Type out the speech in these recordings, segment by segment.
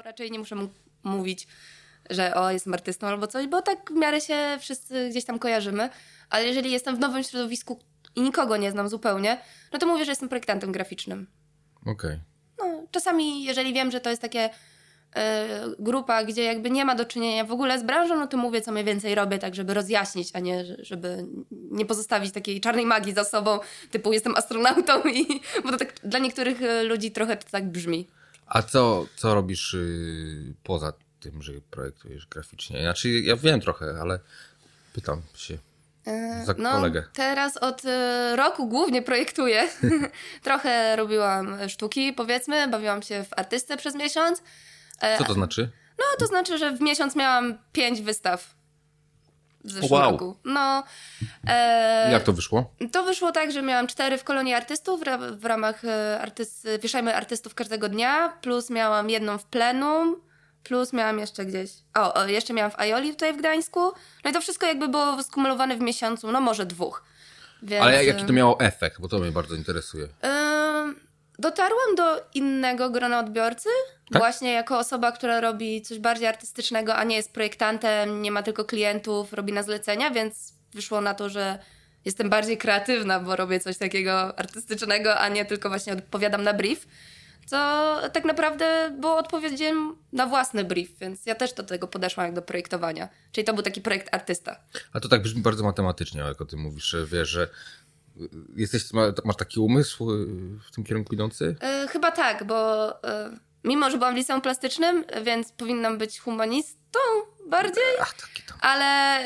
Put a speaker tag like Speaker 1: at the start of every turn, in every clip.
Speaker 1: to raczej nie muszę mu mówić, że o, jestem artystą albo coś, bo tak w miarę się wszyscy gdzieś tam kojarzymy. Ale jeżeli jestem w nowym środowisku i nikogo nie znam zupełnie, no to mówię, że jestem projektantem graficznym.
Speaker 2: Okej. Okay.
Speaker 1: No, czasami, jeżeli wiem, że to jest takie e, grupa, gdzie jakby nie ma do czynienia w ogóle z branżą, no to mówię, co mniej więcej robię, tak żeby rozjaśnić, a nie żeby nie pozostawić takiej czarnej magii za sobą, typu jestem astronautą i... Bo to tak dla niektórych e, ludzi trochę to tak brzmi.
Speaker 2: A co, co robisz yy, poza tym, że projektujesz graficznie? Znaczy, ja wiem trochę, ale pytam się.
Speaker 1: E, za no, kolegę. Teraz od e, roku głównie projektuję. Trochę robiłam sztuki, powiedzmy, bawiłam się w artystę przez miesiąc.
Speaker 2: E, Co to znaczy?
Speaker 1: No, to znaczy, że w miesiąc miałam pięć wystaw. W zeszłym wow. roku. No,
Speaker 2: e, Jak to wyszło?
Speaker 1: To wyszło tak, że miałam cztery w kolonii artystów w, ramach artyst, Wieszajmy Artystów każdego dnia, plus miałam jedną w plenum plus miałam jeszcze gdzieś, o, jeszcze miałam w Aioli tutaj w Gdańsku, no i to wszystko jakby było skumulowane w miesiącu, no może dwóch.
Speaker 2: Więc... Ale jaki to miało efekt, bo to mnie bardzo interesuje.
Speaker 1: Yy, dotarłam do innego grona odbiorcy, tak? właśnie jako osoba, która robi coś bardziej artystycznego, a nie jest projektantem, nie ma tylko klientów, robi na zlecenia, więc wyszło na to, że jestem bardziej kreatywna, bo robię coś takiego artystycznego, a nie tylko właśnie odpowiadam na brief co tak naprawdę było odpowiedzią na własny brief, więc ja też do tego podeszłam jak do projektowania. Czyli to był taki projekt artysta.
Speaker 2: A to tak brzmi bardzo matematycznie, jak o tym mówisz, że wiesz, że jesteś, masz taki umysł y, w tym kierunku idący?
Speaker 1: Yy, chyba tak, bo yy, mimo, że byłam w liceum plastycznym, więc powinnam być humanistą bardziej. Ach, taki tam. Ale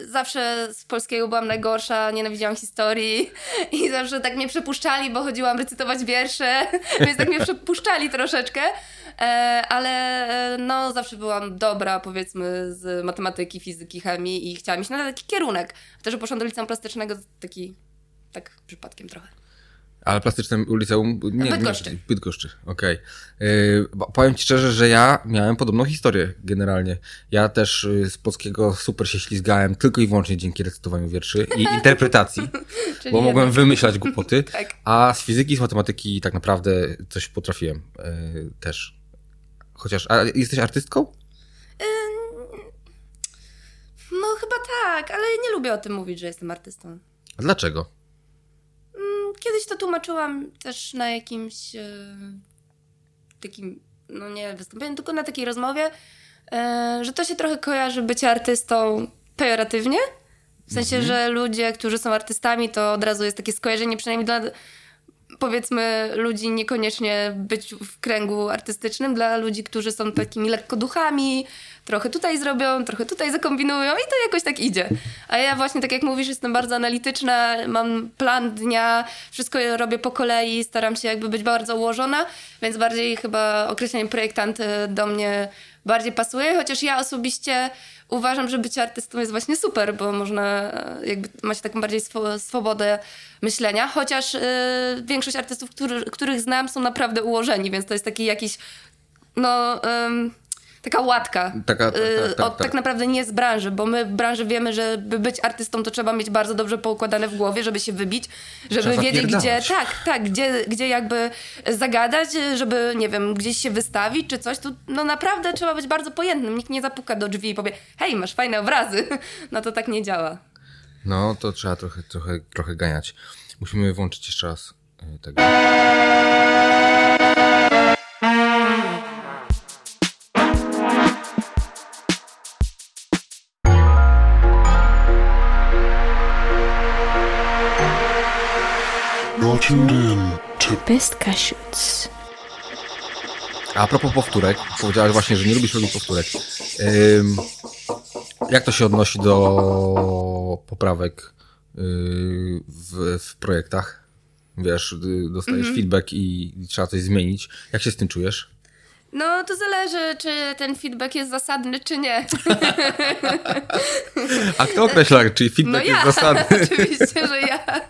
Speaker 1: y, zawsze z polskiego byłam najgorsza, nienawidziłam historii i zawsze tak mnie przepuszczali, bo chodziłam recytować wiersze, więc tak mnie przepuszczali troszeczkę. Ale no zawsze byłam dobra, powiedzmy, z matematyki, fizyki, chemii i chciałam iść na taki kierunek. To, że poszłam do liceum plastycznego, taki tak przypadkiem trochę.
Speaker 2: Ale plastyczne liceum...
Speaker 1: Nie, Bydgoszczy. Nie,
Speaker 2: Bydgoszczy, okej. Okay. Yy, powiem ci szczerze, że ja miałem podobną historię generalnie. Ja też y, z polskiego super się ślizgałem tylko i wyłącznie dzięki recytowaniu wierszy i interpretacji, bo mogłem wymyślać głupoty, tak. a z fizyki, z matematyki tak naprawdę coś potrafiłem yy, też. Chociaż, a jesteś artystką?
Speaker 1: no chyba tak, ale nie lubię o tym mówić, że jestem artystą.
Speaker 2: A dlaczego?
Speaker 1: Kiedyś to tłumaczyłam też na jakimś e, takim, no nie wystąpieniu, tylko na takiej rozmowie, e, że to się trochę kojarzy bycie artystą pejoratywnie. W sensie, mhm. że ludzie, którzy są artystami, to od razu jest takie skojarzenie, przynajmniej dla powiedzmy ludzi niekoniecznie być w kręgu artystycznym, dla ludzi, którzy są takimi lekko duchami, trochę tutaj zrobią, trochę tutaj zakombinują i to jakoś tak idzie. A ja właśnie, tak jak mówisz, jestem bardzo analityczna, mam plan dnia, wszystko robię po kolei, staram się jakby być bardzo ułożona, więc bardziej chyba określenie projektant do mnie bardziej pasuje, chociaż ja osobiście uważam, że bycie artystą jest właśnie super, bo można e, jakby macie taką bardziej swobodę myślenia, chociaż y, większość artystów, który, których znam są naprawdę ułożeni, więc to jest taki jakiś no... taka łatka. Taka, tak, tak, tak, od, tak naprawdę nie z branży, bo my w branży wiemy, że by być artystą to trzeba mieć bardzo dobrze poukładane w głowie, żeby się wybić, żeby trzeba wiedzieć gdzie, tak, tak, gdzie, gdzie jakby zagadać, żeby, nie wiem, gdzieś się wystawić czy coś, tu no naprawdę trzeba być bardzo pojętnym. Nikt nie zapuka do drzwi i powie, hej, masz fajne obrazy. No to tak nie działa.
Speaker 2: No, to trzeba trochę, trochę, trochę ganiać. Musimy włączyć jeszcze raz e, tego. Best Cashews. A propos powtórek, powiedziałaś właśnie, że nie lubisz robić powtórek. Ym, jak to się odnosi do poprawek yy, w, w, projektach? Wiesz, dostajesz mm -hmm. feedback i, i trzeba coś zmienić. Jak się z tym czujesz?
Speaker 1: No, to zależy, czy ten feedback jest zasadny, czy nie.
Speaker 2: A kto określa, czy feedback no ja, jest zasadny?
Speaker 1: Oczywiście, że ja.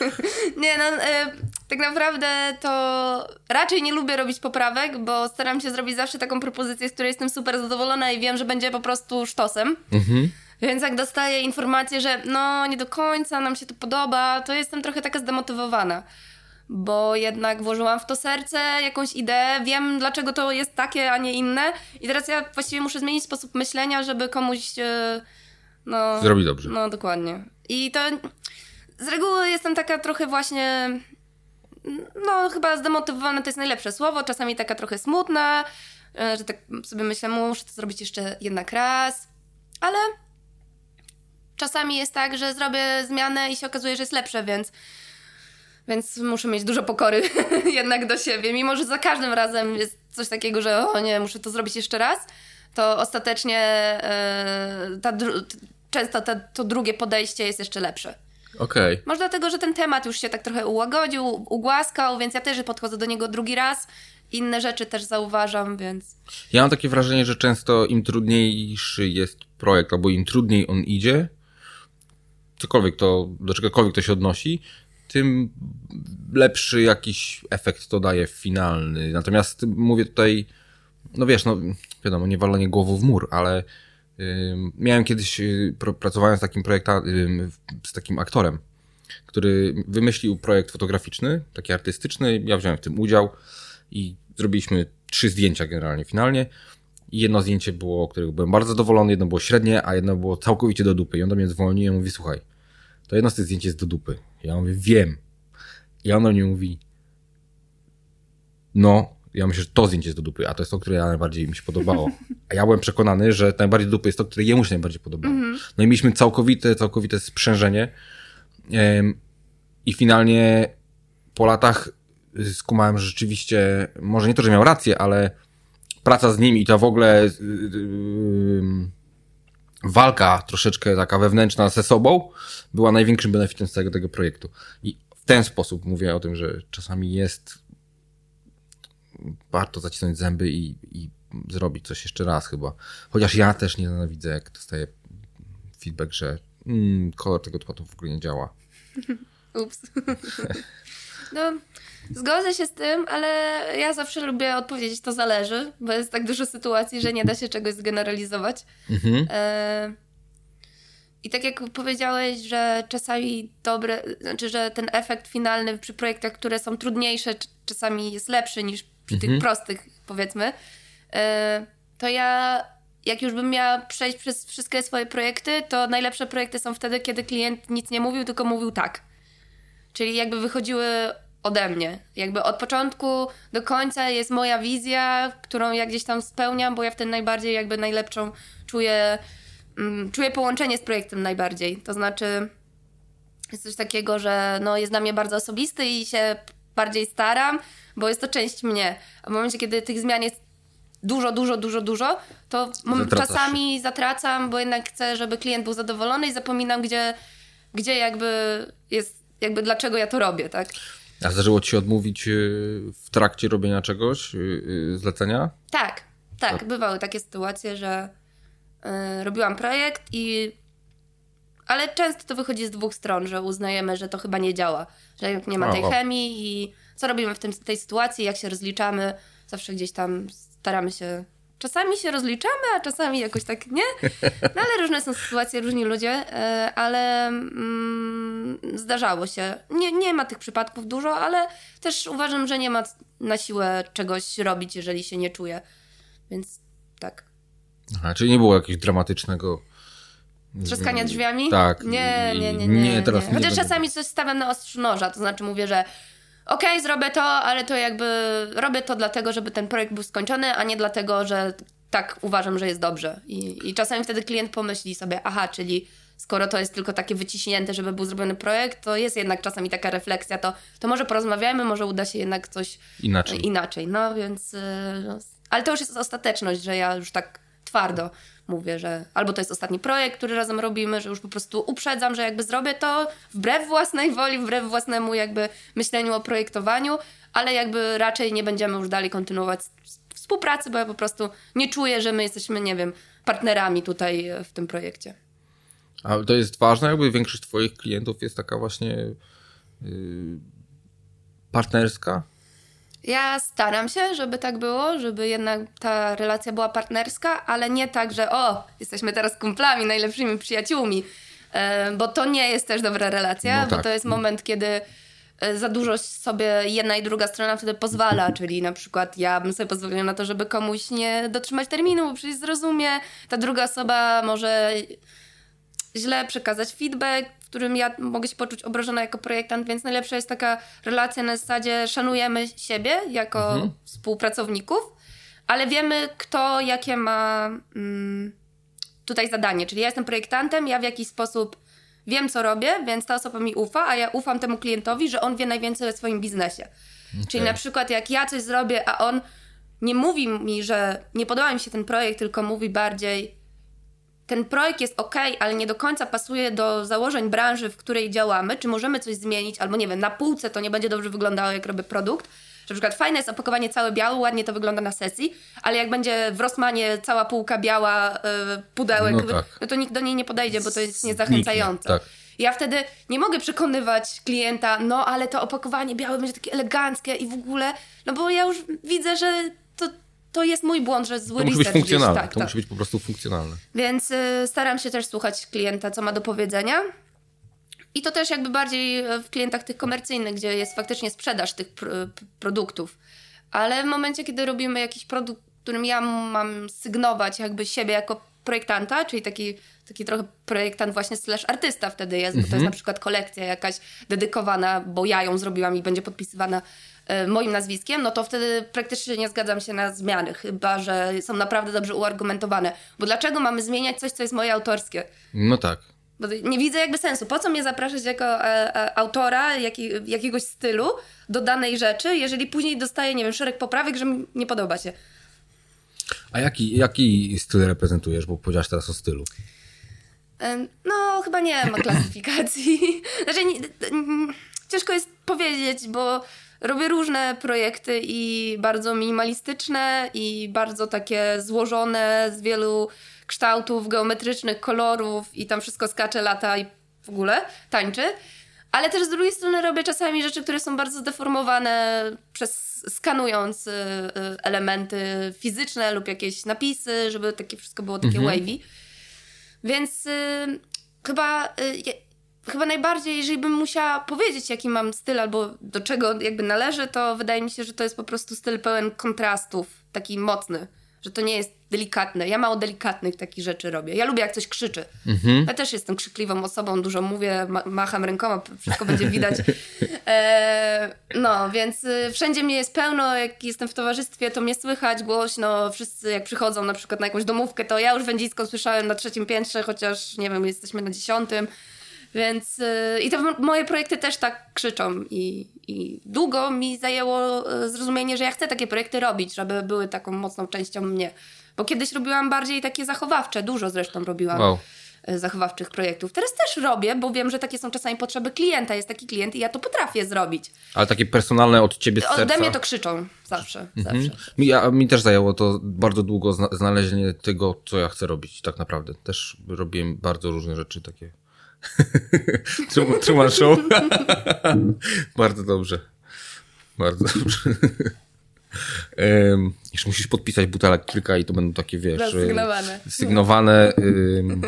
Speaker 1: Nie, no, e, tak naprawdę to raczej nie lubię robić poprawek, bo staram się zrobić zawsze taką propozycję, z której jestem super zadowolona i wiem, że będzie po prostu sztosem. Mhm. Więc jak dostaję informację, że no nie do końca nam się to podoba, to jestem trochę taka zdemotywowana. bo jednak włożyłam w to serce, jakąś ideę, wiem dlaczego to jest takie, a nie inne i teraz ja właściwie muszę zmienić sposób myślenia, żeby komuś e, no...
Speaker 2: Zrobić dobrze.
Speaker 1: No, dokładnie. I to z reguły jestem taka trochę właśnie no chyba zdemotywowana to jest najlepsze słowo, czasami taka trochę smutna, e, że tak sobie myślę, muszę to zrobić jeszcze jednak raz, ale czasami jest tak, że zrobię zmianę i się okazuje, że jest lepsze, więc więc muszę mieć dużo pokory jednak do siebie. Mimo, że za każdym razem jest coś takiego, że o nie, muszę to zrobić jeszcze raz, to ostatecznie yy, ta często ta, to drugie podejście jest jeszcze lepsze.
Speaker 2: Okej. Okay.
Speaker 1: Może dlatego, że ten temat już się tak trochę ułagodził, ugłaskał, więc ja też podchodzę do niego drugi raz. Inne rzeczy też zauważam, więc.
Speaker 2: Ja mam takie wrażenie, że często im trudniejszy jest projekt, albo im trudniej on idzie, cokolwiek to, do czegokolwiek to się odnosi, tym lepszy jakiś efekt to daje finalny. Natomiast mówię tutaj, no wiesz, no wiadomo, nie walenie głową w mur, ale Miałem kiedyś, y, pracowałem z takim projektem, z takim aktorem, który wymyślił projekt fotograficzny, taki artystyczny. Ja wziąłem w tym udział i zrobiliśmy trzy zdjęcia generalnie, finalnie. I jedno zdjęcie było, którego byłem bardzo zadowolony, jedno było średnie, a jedno było całkowicie do dupy. I on do mnie dzwoni i mówi, słuchaj, to jedno z tych zdjęć jest do dupy. Ja mówię, wiem. I on do mnie mówi, no, ja myślę, że to zdjęcie jest do dupy, a to jest to, które ja najbardziej mi się podobało. A ja byłem przekonany, że najbardziej do dupy jest to, które jemu się najbardziej podobało. Mm -hmm. No i mieliśmy całkowite, całkowite sprzężenie i finalnie po latach skumałem, że rzeczywiście, może nie to, że miał rację, ale praca z nim i ta w ogóle yy, walka troszeczkę taka wewnętrzna ze sobą była największym benefitem z całego tego projektu. I w ten sposób mówię o tym, że czasami jest warto zacisnąć zęby i, i zrobić coś jeszcze raz chyba. Chociaż ja też nie nienawidzę, jak dostaję feedback, że mm, kolor tego tłatu w ogóle nie działa.
Speaker 1: Ups. no, zgodzę się z tym, ale ja zawsze lubię odpowiedzieć, to zależy, bo jest tak dużo sytuacji, że nie da się czegoś zgeneralizować. Mhm. E i tak jak powiedziałeś, że czasami dobre, znaczy, że ten efekt finalny przy projektach, które są trudniejsze, czasami jest lepszy niż przy mhm. tych prostych, powiedzmy, e, to ja, jak już bym miała przejść przez wszystkie swoje projekty, to najlepsze projekty są wtedy, kiedy klient nic nie mówił, tylko mówił tak. Czyli jakby wychodziły ode mnie. Jakby od początku do końca jest moja wizja, którą ja gdzieś tam spełniam, bo ja wtedy najbardziej jakby najlepszą czuję Mm, czuję połączenie z projektem najbardziej. To znaczy, jest coś takiego, że no, jest dla mnie bardzo osobisty i się bardziej staram, bo jest to część mnie. A w momencie, kiedy tych zmian jest dużo, dużo, dużo, dużo, to czasami zatracam, bo jednak chcę, żeby klient był zadowolony i zapominam, gdzie, gdzie jakby jest, jakby dlaczego ja to robię, tak?
Speaker 2: A zdarzyło ci się odmówić y, w trakcie robienia czegoś, y, y, zlecenia?
Speaker 1: Tak, tak. Bywały takie sytuacje, że robiłam projekt i ale często to wychodzi z dwóch stron, że uznajemy, że to chyba nie działa, że nie ma tej chemii i co robimy w tym, tej sytuacji, jak się rozliczamy, zawsze gdzieś tam staramy się czasami się rozliczamy, a czasami jakoś tak nie. No ale różne są sytuacje, różni ludzie, y, ale mm, zdarzało się. Nie, nie ma tych przypadków dużo, ale też uważam, że nie ma na siłę czegoś robić, jeżeli się nie czuje. Więc tak.
Speaker 2: Aha, czyli nie było jakiegoś dramatycznego.
Speaker 1: Trzaskania drzwiami?
Speaker 2: Tak.
Speaker 1: Nie, nie, nie. Nie, nie teraz nie. Chociaż nie czasami coś stawiam na ostrzu noża, to znaczy mówię, że okej, okay, zrobię to, ale to jakby robię to dlatego, żeby ten projekt był skończony, a nie dlatego, że tak uważam, że jest dobrze. I, i czasami wtedy klient pomyśli sobie, aha, czyli skoro to jest tylko takie wyciśnięte, żeby był zrobiony projekt, to jest jednak czasami taka refleksja, to, to może porozmawiamy, może uda się jednak coś
Speaker 2: inaczej.
Speaker 1: inaczej. No więc, y, no, ale to już jest ostateczność, że ja już tak twardo mówię, że albo to jest ostatni projekt, który razem robimy, że już po prostu uprzedzam, że jakby zrobię to wbrew własnej woli, wbrew własnemu jakby myśleniu o projektowaniu, ale jakby raczej nie będziemy już dalej kontynuować współpracy, bo ja po prostu nie czuję, że my jesteśmy, nie wiem, partnerami tutaj w tym projekcie.
Speaker 2: A to jest ważne, jakby większość twoich klientów jest taka właśnie yy, partnerska?
Speaker 1: Ja staram się, żeby tak było, żeby jednak ta relacja była partnerska, ale nie tak, że o, jesteśmy teraz kumplami, najlepszymi przyjaciółmi, e, bo to nie jest też dobra relacja, no tak. bo to jest moment, kiedy e, za dużo sobie jedna i druga strona wtedy pozwala, czyli na przykład ja bym sobie pozwoliła na to, żeby komuś nie dotrzymać terminu, bo przecież zrozumie, ta druga osoba może źle przekazać feedback, w którym ja mogę się poczuć obrażona jako projektant, więc najlepsza jest taka relacja na zasadzie szanujemy siebie jako mhm. współpracowników, ale wiemy kto jakie ma mm, tutaj zadanie, czyli ja jestem projektantem, ja w jakiś sposób wiem co robię, więc ta osoba mi ufa, a ja ufam temu klientowi, że on wie najwięcej o swoim biznesie. Okay. Czyli na przykład jak ja coś zrobię, a on nie mówi mi, że nie podoba mi się ten projekt, tylko mówi bardziej ten projekt jest ok, ale nie do końca pasuje do założeń branży, w której działamy, czy możemy coś zmienić, albo nie wiem, na półce to nie będzie dobrze wyglądało, jak robię produkt. Że na przykład fajne jest opakowanie całe białe, ładnie to wygląda na sesji, ale jak będzie w Rossmanie cała półka biała, yy, pudełek, no, tak. no, to nikt do niej nie podejdzie, bo to jest niezachęcające. Tak. Ja wtedy nie mogę przekonywać klienta, no ale to opakowanie białe będzie takie eleganckie i w ogóle, no bo ja już widzę, że to jest mój błąd, że zły
Speaker 2: to musi być funkcjonalne. Tak, to tak. musi być po prostu funkcjonalne.
Speaker 1: Więc y, staram się też słuchać klienta, co ma do powiedzenia. I to też jakby bardziej w klientach tych komercyjnych, gdzie jest faktycznie sprzedaż tych pr produktów. Ale w momencie, kiedy robimy jakiś produkt, którym ja mam sygnować jakby siebie jako projektanta, czyli taki, taki trochę projektant właśnie slash artysta wtedy jest, bo to jest mhm. na przykład kolekcja jakaś dedykowana, bo ja ją zrobiłam i będzie podpisywana E, moim nazwiskiem, no to wtedy praktycznie nie zgadzam się na zmiany, chyba że są naprawdę dobrze uargumentowane. Bo dlaczego mamy zmieniać coś, co jest moje autorskie?
Speaker 2: No tak.
Speaker 1: Bo nie widzę jakby sensu. Po co mnie zapraszać jako e, e, autora jaki, jakiegoś stylu do danej rzeczy, jeżeli później dostaję, nie wiem, szereg poprawek, że mi nie podoba się.
Speaker 2: A jaki, jaki styl reprezentujesz? Bo powiedziałaś teraz o stylu.
Speaker 1: No, chyba nie ma klasyfikacji. Znaczy, nie, ciężko jest powiedzieć, bo robię różne projekty i bardzo minimalistyczne i bardzo takie złożone z wielu kształtów, geometrycznych, kolorów i tam wszystko skacze, lata i w ogóle tańczy. Ale też z drugiej strony robię czasami rzeczy, które są bardzo zdeformowane przez skanując y, y, elementy fizyczne lub jakieś napisy, żeby takie wszystko było takie mhm. wavy. Więc y, chyba chyba najbardziej, jeżeli bym musiała powiedzieć, jaki mam styl albo do czego jakby należy, to wydaje mi się, że to jest po prostu styl pełen kontrastów, taki mocny, że to nie jest delikatne. Ja mało delikatnych takich rzeczy robię. Ja lubię, jak coś krzyczy. Mhm. Ja też jestem krzykliwą osobą, dużo mówię, ma macham rękoma, wszystko będzie widać. E, no, więc y, wszędzie mnie jest pełno, jak jestem w towarzystwie, to mnie słychać głośno. Wszyscy jak przychodzą na przykład na jakąś domówkę, to ja już wędzisko słyszałem na trzecim piętrze, chociaż nie wiem, jesteśmy na dziesiątym. Więc yy, i te moje projekty też tak krzyczą i, i długo mi zajęło y, zrozumienie, że ja chcę takie projekty robić, żeby były taką mocną częścią mnie. Bo kiedyś robiłam bardziej takie zachowawcze, dużo zresztą robiłam. Wow y, zachowawczych projektów. Teraz też robię, bo wiem, że takie są czasami potrzeby klienta. Jest taki klient i ja to potrafię zrobić.
Speaker 2: Ale takie personalne od ciebie z serca?
Speaker 1: Ode mnie to krzyczą zawsze. Mhm. zawsze.
Speaker 2: Mi, a, mi też zajęło to bardzo długo znalezienie tego, co ja chcę robić tak naprawdę. Też robiłem bardzo różne rzeczy takie Truman Show. Bardzo dobrze. Bardzo dobrze. Um, jeszcze musisz podpisać butelek kilka i to będą takie, wiesz...
Speaker 1: Sygnowane.
Speaker 2: Sygnowane. Um,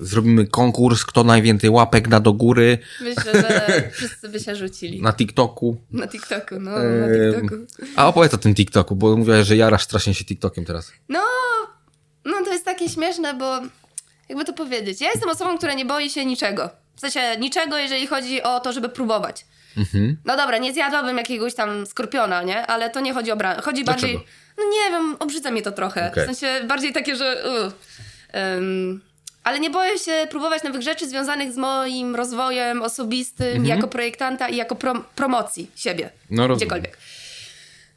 Speaker 2: zrobimy konkurs, kto najwięcej łapek na do góry.
Speaker 1: Myślę, że wszyscy by się rzucili.
Speaker 2: Na TikToku.
Speaker 1: Na TikToku, no, na TikToku.
Speaker 2: A opowiedz o tym TikToku, bo mówiłaś, że jarasz strasznie się TikTokiem teraz.
Speaker 1: No, no to jest takie śmieszne, bo jakby to powiedzieć. Ja jestem osobą, która nie boi się niczego. W sensie niczego, jeżeli chodzi o to, żeby próbować. Mhm. No dobra, nie zjadłabym jakiegoś tam skorpiona, nie? Ale to nie chodzi o branżę. Chodzi Dlaczego? bardziej... No nie wiem, obrzydza mnie to trochę. Okay. W sensie bardziej takie, że... Um, ale nie boję się próbować nowych rzeczy związanych z moim rozwojem osobistym mhm. jako projektanta i jako prom promocji siebie. No Gdziekolwiek.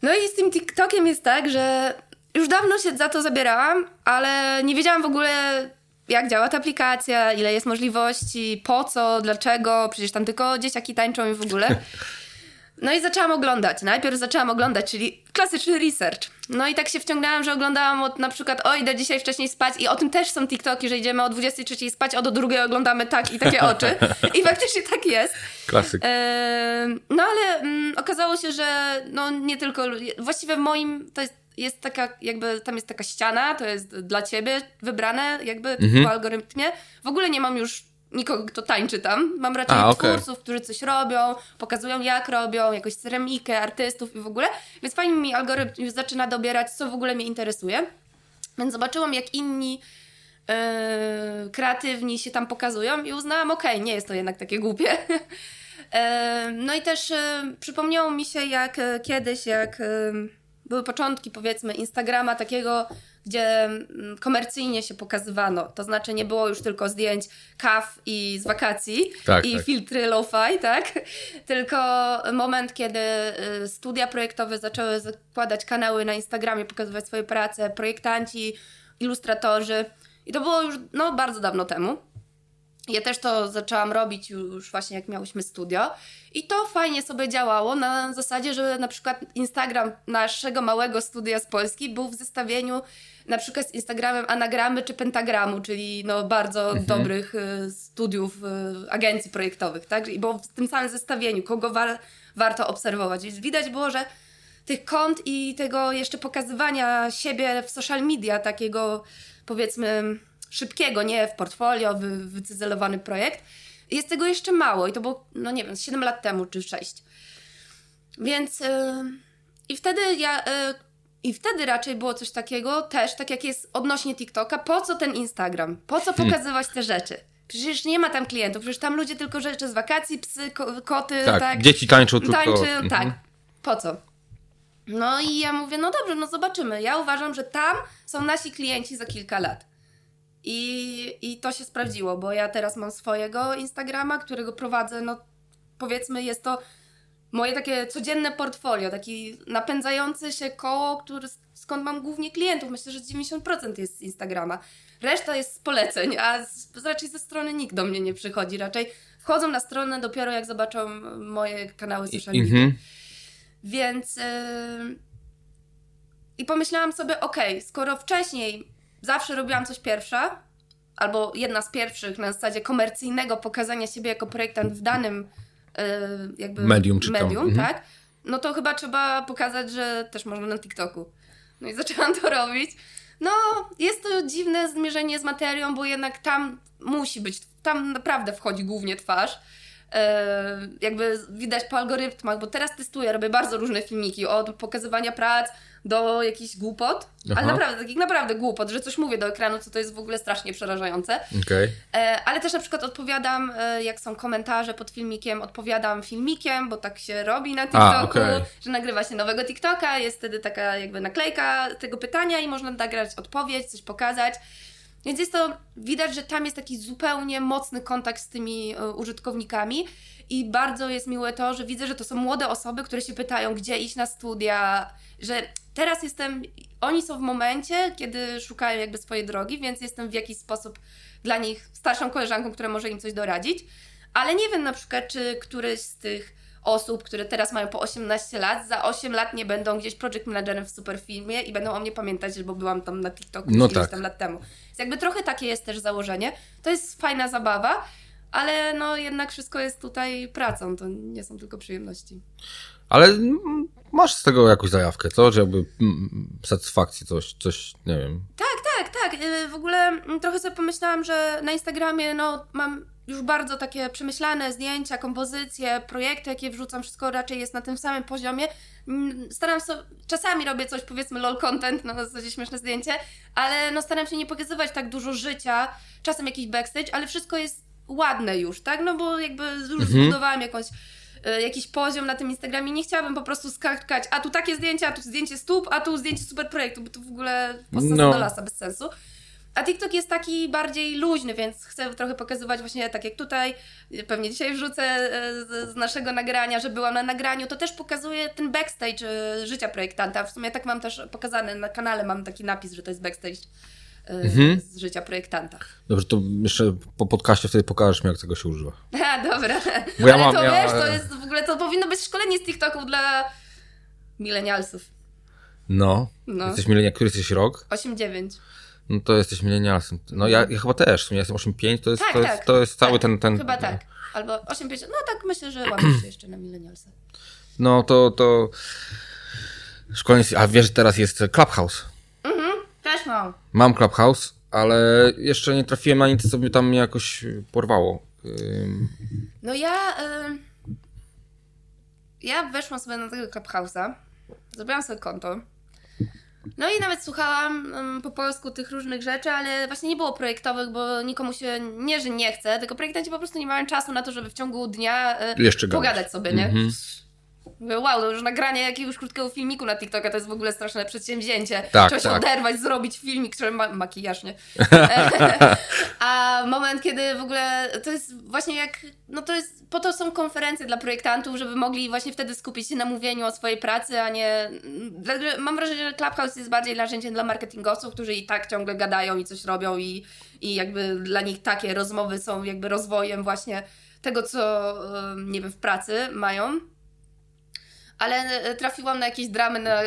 Speaker 1: No i z tym TikTokiem jest tak, że już dawno się za to zabierałam, ale nie wiedziałam w ogóle jak działa ta aplikacja, ile jest możliwości, po co, dlaczego, przecież tam tylko dzieciaki tańczą i w ogóle. No i zaczęłam oglądać. Najpierw zaczęłam oglądać, czyli klasyczny research. No i tak się wciągnęłam, że oglądałam od na przykład o idę dzisiaj wcześniej spać i o tym też są TikToki, że idziemy o 23 spać, o do drugiej oglądamy tak i takie oczy. I faktycznie tak jest.
Speaker 2: Klasyk.
Speaker 1: no ale mm, okazało się, że no nie tylko, właściwie w moim, to jest jest taka, jakby tam jest taka ściana, to jest dla ciebie wybrane jakby mhm. po algorytmie. W ogóle nie mam już nikogo, kto tańczy tam. Mam raczej
Speaker 2: A, okej.
Speaker 1: twórców, którzy coś robią, pokazują jak robią, jakąś ceramikę, artystów i w ogóle. Więc fajnie mi algorytm już zaczyna dobierać, co w ogóle mnie interesuje. Więc zobaczyłam, jak inni e, kreatywni się tam pokazują i uznałam, okej, nie jest to jednak takie głupie. E, no i też e, przypomniało mi się, jak kiedyś, jak były początki, powiedzmy, Instagrama takiego, gdzie mm, komercyjnie się pokazywano. To znaczy nie było już tylko zdjęć kaw i z wakacji
Speaker 2: Tak,
Speaker 1: i
Speaker 2: tak.
Speaker 1: filtry lo-fi, tak? Tylko moment, kiedy y, studia projektowe zaczęły zakładać kanały na Instagramie, pokazywać swoje prace, projektanci, ilustratorzy. I to było już no, bardzo dawno temu. Ja też to zaczęłam robić już właśnie jak miałyśmy studio i to fajnie sobie działało na zasadzie, że na przykład Instagram naszego małego studia z Polski był w zestawieniu na przykład z Instagramem anagramy czy pentagramu, czyli no bardzo dobrych y, studiów, y, agencji projektowych, tak? I było w tym samym zestawieniu, kogo wa- warto obserwować. Więc widać było, że tych kont i tego jeszcze pokazywania siebie w social media, takiego powiedzmy szybkiego, nie w portfolio, wy, wycyzelowany projekt, jest tego jeszcze mało i to było, no nie wiem, z 7 lat temu czy 6. Więc yy, i wtedy ja, yy, i wtedy raczej było coś takiego też, tak jak jest odnośnie TikToka, po co ten Instagram? Po co pokazywać te rzeczy? Przecież nie ma tam klientów, przecież tam ludzie tylko rzeczy z wakacji, psy, ko- koty,
Speaker 2: Tak,
Speaker 1: tak.
Speaker 2: dzieci tańczą tylko...
Speaker 1: Tańczy,
Speaker 2: Mhm.
Speaker 1: tak. Po co? No i ja mówię, no dobrze, no zobaczymy. Ja uważam, że tam są nasi klienci za kilka lat. I, I to się sprawdziło, bo ja teraz mam swojego Instagrama, którego prowadzę, no powiedzmy jest to moje takie codzienne portfolio, taki napędzający się koło, który, skąd mam głównie klientów. Myślę, że 90% jest z Instagrama. Reszta jest z poleceń, a z, raczej ze strony nikt do mnie nie przychodzi. Raczej wchodzą na stronę dopiero jak zobaczą moje kanały social media.
Speaker 2: Mhm.
Speaker 1: Więc. Yy... I pomyślałam sobie, okej, skoro wcześniej zawsze robiłam coś pierwsza, albo jedna z pierwszych na zasadzie komercyjnego pokazania siebie jako projektant w danym yy, jakby
Speaker 2: Medium czy
Speaker 1: medium
Speaker 2: Mhm.
Speaker 1: tak? No to chyba trzeba pokazać, że też można na TikToku. No i zaczęłam to robić. No, jest to dziwne zmierzenie z materią, bo jednak tam musi być, tam naprawdę wchodzi głównie twarz. E, jakby widać po algorytmach, bo teraz testuję, robię bardzo różne filmiki, od pokazywania prac do jakichś głupot,
Speaker 2: Aha.
Speaker 1: ale naprawdę, takich naprawdę głupot, że coś mówię do ekranu, co to jest w ogóle strasznie przerażające.
Speaker 2: Okej.
Speaker 1: E, ale też na przykład odpowiadam, e, jak są komentarze pod filmikiem, odpowiadam filmikiem, bo tak się robi na TikToku,
Speaker 2: okej.
Speaker 1: że nagrywa się nowego TikToka, jest wtedy taka jakby naklejka tego pytania i można nagrać odpowiedź, coś pokazać. Więc jest to, widać, że tam jest taki zupełnie mocny kontakt z tymi e, użytkownikami i bardzo jest miłe to, że widzę, że to są młode osoby, które się pytają, gdzie iść na studia, że teraz jestem, oni są w momencie, kiedy szukają jakby swojej drogi, więc jestem w jakiś sposób dla nich starszą koleżanką, która może im coś doradzić, ale nie wiem na przykład, czy któryś z tych osób, które teraz mają po 18 lat, za 8 lat nie będą gdzieś project managerem w superfilmie i będą o mnie pamiętać, bo byłam tam na TikToku
Speaker 2: No tak.
Speaker 1: tam lat temu. Więc jakby trochę takie jest też założenie. To jest fajna zabawa, ale no jednak wszystko jest tutaj pracą, to nie są tylko przyjemności.
Speaker 2: Ale masz z tego jakąś zajawkę, co? Że jakby satysfakcji, coś, coś, nie wiem.
Speaker 1: Tak, y, W ogóle mm, trochę sobie pomyślałam, że na Instagramie no, mam już bardzo takie przemyślane zdjęcia, kompozycje, projekty, jakie wrzucam, wszystko raczej jest na tym samym poziomie. Mm, Staram się, czasami robię coś, powiedzmy lol content, no zasadzie śmieszne zdjęcie, ale no staram się nie pokazywać tak dużo życia, czasem jakiś backstage, ale wszystko jest ładne już, tak? No bo jakby już zbudowałam jakąś jakiś poziom na tym Instagramie. Nie chciałabym po prostu skakać, a tu takie zdjęcia, a tu zdjęcie stóp, a tu zdjęcie super projektu, bo to w ogóle
Speaker 2: No.
Speaker 1: do lasa, bez sensu. A TikTok jest taki bardziej luźny, więc chcę trochę pokazywać właśnie tak jak tutaj, pewnie dzisiaj wrzucę e, z, naszego nagrania, że byłam na nagraniu, to też pokazuje ten backstage e, życia projektanta. W sumie tak mam też pokazane na kanale, mam taki napis, że to jest backstage
Speaker 2: Mhm.
Speaker 1: z życia projektanta.
Speaker 2: Dobrze, to jeszcze po podcaście wtedy pokażesz mi, jak tego się używa.
Speaker 1: A, dobra.
Speaker 2: Bo ja
Speaker 1: Ale
Speaker 2: mam-
Speaker 1: to
Speaker 2: ja-
Speaker 1: wiesz, to jest w ogóle, to powinno być szkolenie z TikToków dla milenialsów.
Speaker 2: No.
Speaker 1: No.
Speaker 2: Jesteś milenia, który jesteś rok?
Speaker 1: 8-9.
Speaker 2: No to jesteś milenialsem. No ja, ja chyba też, sumie jestem 8,5, to jest,
Speaker 1: Tak,
Speaker 2: to jest,
Speaker 1: tak.
Speaker 2: to jest cały
Speaker 1: tak.
Speaker 2: ten, ten...
Speaker 1: Chyba tak. Albo 8-5. No tak myślę, że łapiesz się jeszcze na milenialsa.
Speaker 2: No to, to... Szkolenie, a wiesz, że teraz jest Clubhouse.
Speaker 1: Też mam.
Speaker 2: Mam Clubhouse, ale jeszcze nie trafiłem na nic, co by tam mnie jakoś porwało.
Speaker 1: No ja... Y... Ja weszłam sobie na tego Clubhouse'a, zrobiłam sobie konto. No i nawet słuchałam um, po polsku tych różnych rzeczy, ale właśnie nie było projektowych, bo nikomu się nie, że nie chce, tylko projektanci po prostu nie mają czasu na to, żeby w ciągu dnia y, pogadać sobie, nie? Mm -hmm. Mówię, wow, no już nagranie jakiegoś krótkiego filmiku na TikToka to jest w ogóle straszne przedsięwzięcie. Tak, Trzeba się tak. oderwać, zrobić filmik, który ma makijaż, nie? A moment, kiedy w ogóle to jest właśnie jak, no to jest, po to są konferencje dla projektantów, żeby mogli właśnie wtedy skupić się na mówieniu o swojej pracy, a nie, mam wrażenie, że Clubhouse jest bardziej narzędziem dla marketingowców, którzy i tak ciągle gadają i coś robią i, i jakby dla nich takie rozmowy są jakby rozwojem właśnie tego, co, nie wiem, w pracy mają ale e, trafiłam na jakieś dramy na,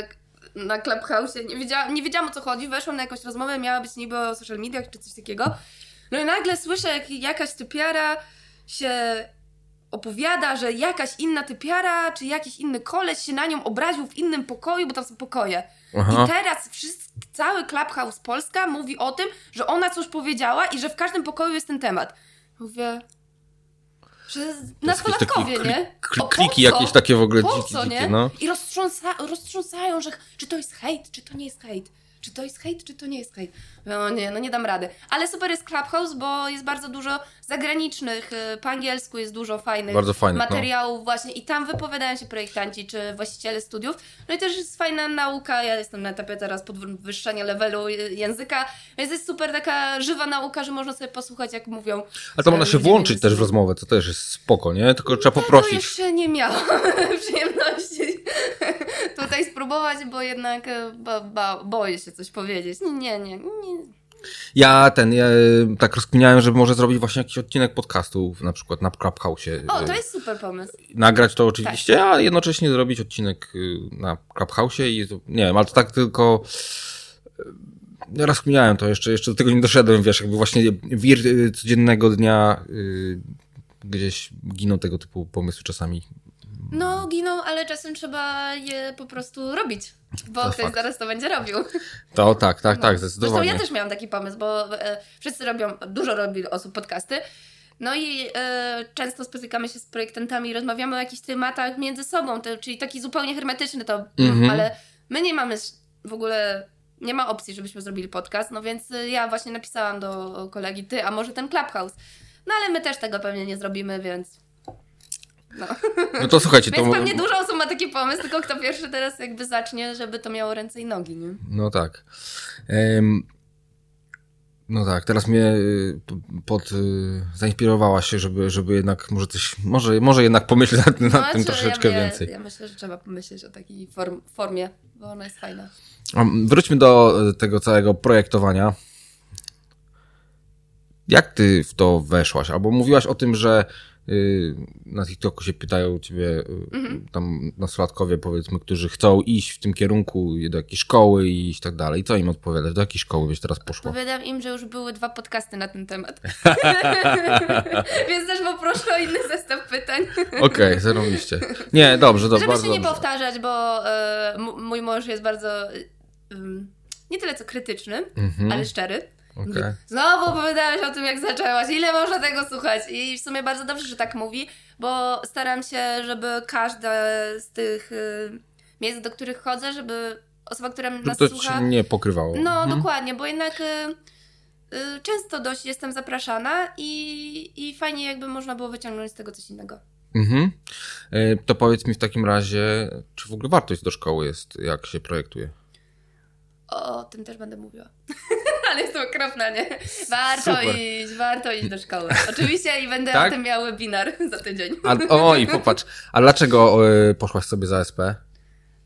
Speaker 1: na Clubhouse, nie wiedziałam, nie wiedziałam o co chodzi, weszłam na jakąś rozmowę, miała być niby o social mediach czy coś takiego, no i nagle słyszę, jak jakaś typiara się opowiada, że jakaś inna typiara, czy jakiś inny koleś się na nią obraził w innym pokoju, bo tam są pokoje. Aha. I teraz wszyscy, cały Clubhouse Polska mówi o tym, że ona coś powiedziała i że w każdym pokoju jest ten temat. Mówię, że nastolatkowie, nie?
Speaker 2: Kli, kliki jakieś takie w ogóle
Speaker 1: po co, nie? No. I roztrząsa, roztrząsają, że czy to jest hejt, czy to nie jest hejt. Czy to jest hejt, czy to nie jest hejt? No nie, no nie dam rady. Ale super jest Clubhouse, bo jest bardzo dużo zagranicznych, y, po angielsku jest dużo fajnych,
Speaker 2: bardzo fajnych
Speaker 1: no. materiałów no. właśnie i tam wypowiadają się projektanci czy właściciele studiów. No i też jest fajna nauka, ja jestem na etapie teraz podwyższania levelu języka, więc jest super taka żywa nauka, że można sobie posłuchać jak mówią.
Speaker 2: Ale to można się włączyć też w rozmowę, to też jest spoko, nie? Tylko trzeba poprosić. Ja
Speaker 1: jeszcze nie miałam przyjemności tutaj spróbować, bo jednak e, bo, boję się coś powiedzieć. Nie, nie, nie.
Speaker 2: Ja ten, ja tak rozkminiałem, żeby może zrobić właśnie jakiś odcinek podcastu, na przykład na Clubhouse.
Speaker 1: O, to jest super pomysł.
Speaker 2: Nagrać to oczywiście, tak. a jednocześnie zrobić odcinek na Clubhouse i nie wiem, ale to tak tylko rozkminiałem to jeszcze, jeszcze do tego nie doszedłem, wiesz, jakby właśnie wir codziennego dnia gdzieś giną tego typu pomysły czasami.
Speaker 1: No, giną, ale czasem trzeba je po prostu robić, bo to ktoś fakt. zaraz to będzie robił.
Speaker 2: To tak, tak, no. tak, zdecydowanie.
Speaker 1: Zresztą ja też miałam taki pomysł, bo e, wszyscy robią, dużo robi osób podcasty, no i e, często spotykamy się z projektantami i rozmawiamy o jakichś tematach między sobą, to, czyli taki zupełnie hermetyczny to, mhm. ale my nie mamy w ogóle, nie ma opcji, żebyśmy zrobili podcast, no więc e, ja właśnie napisałam do kolegi, ty, a może ten Clubhouse? No ale my też tego pewnie nie zrobimy, więc
Speaker 2: no. no to słuchajcie,
Speaker 1: Więc
Speaker 2: to...
Speaker 1: pewnie dużo osób ma taki pomysł, tylko kto pierwszy teraz jakby zacznie, żeby to miało ręce i nogi, nie?
Speaker 2: No tak. Um, no tak, teraz mnie y, pod, y, zainspirowała się, żeby, żeby jednak może coś, może, może jednak pomyśleć nad, nad no, tym troszeczkę
Speaker 1: ja,
Speaker 2: więcej.
Speaker 1: Ja myślę, że trzeba pomyśleć o takiej form, formie, bo ona jest fajna.
Speaker 2: Wróćmy do tego całego projektowania. Jak ty w to weszłaś? Albo mówiłaś o tym, że Y, na TikToku się pytają ciebie mhm. tam nastolatkowie powiedzmy, którzy chcą iść w tym kierunku do jakiejś szkoły i iść tak dalej. Co im odpowiadasz? Do jakiej szkoły byś teraz poszła?
Speaker 1: Odpowiadam im, że już były dwa podcasty na ten temat. Więc też poproszę o inny zestaw pytań.
Speaker 2: Okej, okay, zarobiście. Nie, dobrze, dobrze.
Speaker 1: Żeby
Speaker 2: bardzo
Speaker 1: się nie
Speaker 2: dobrze.
Speaker 1: powtarzać, bo y, mój mąż jest bardzo y, nie tyle co krytyczny, mhm. ale szczery. Okay. Znowu opowiadałaś o tym, jak zaczęłaś, ile można tego słuchać. I w sumie bardzo dobrze, że tak mówi, bo staram się, żeby każde z tych y, miejsc, do których chodzę, żeby osoba, która nas
Speaker 2: to
Speaker 1: słucha...
Speaker 2: nie pokrywało.
Speaker 1: No, mhm. dokładnie, bo jednak y, y, często dość jestem zapraszana i, i fajnie jakby można było wyciągnąć z tego coś innego. Mhm.
Speaker 2: To powiedz mi w takim razie, czy w ogóle wartość do szkoły jest, jak się projektuje?
Speaker 1: O, o tym też będę mówiła. Ale jest to okropna, nie? Warto Super. iść, warto iść do szkoły. Oczywiście i będę tak? o tym miał webinar za tydzień.
Speaker 2: A, o, i popatrz. A dlaczego y, poszłaś sobie za SP?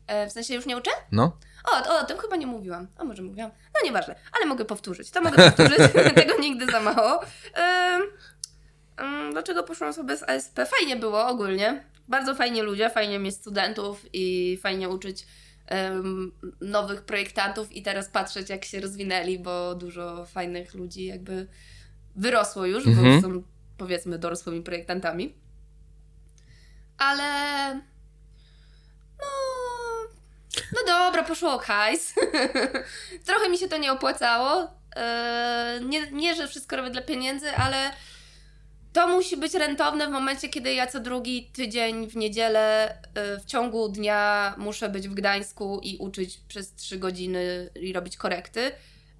Speaker 1: E, w sensie już nie uczę?
Speaker 2: No.
Speaker 1: O, o, o tym chyba nie mówiłam. A może mówiłam? No nieważne, ale mogę powtórzyć. To mogę powtórzyć. Tego nigdy za mało. dlaczego poszłam sobie z ASP? Fajnie było ogólnie. Bardzo fajnie ludzie, fajnie mieć studentów i fajnie uczyć nowych projektantów i teraz patrzeć, jak się rozwinęli, bo dużo fajnych ludzi jakby wyrosło już, mhm. bo są powiedzmy dorosłymi projektantami. Ale no, no dobra, poszło o hajs. Trochę mi się to nie opłacało, Yy, nie, nie, że wszystko robię dla pieniędzy, ale to musi być rentowne w momencie, kiedy ja co drugi tydzień w niedzielę yy, w ciągu dnia muszę być w Gdańsku i uczyć przez 3 godziny i robić korekty.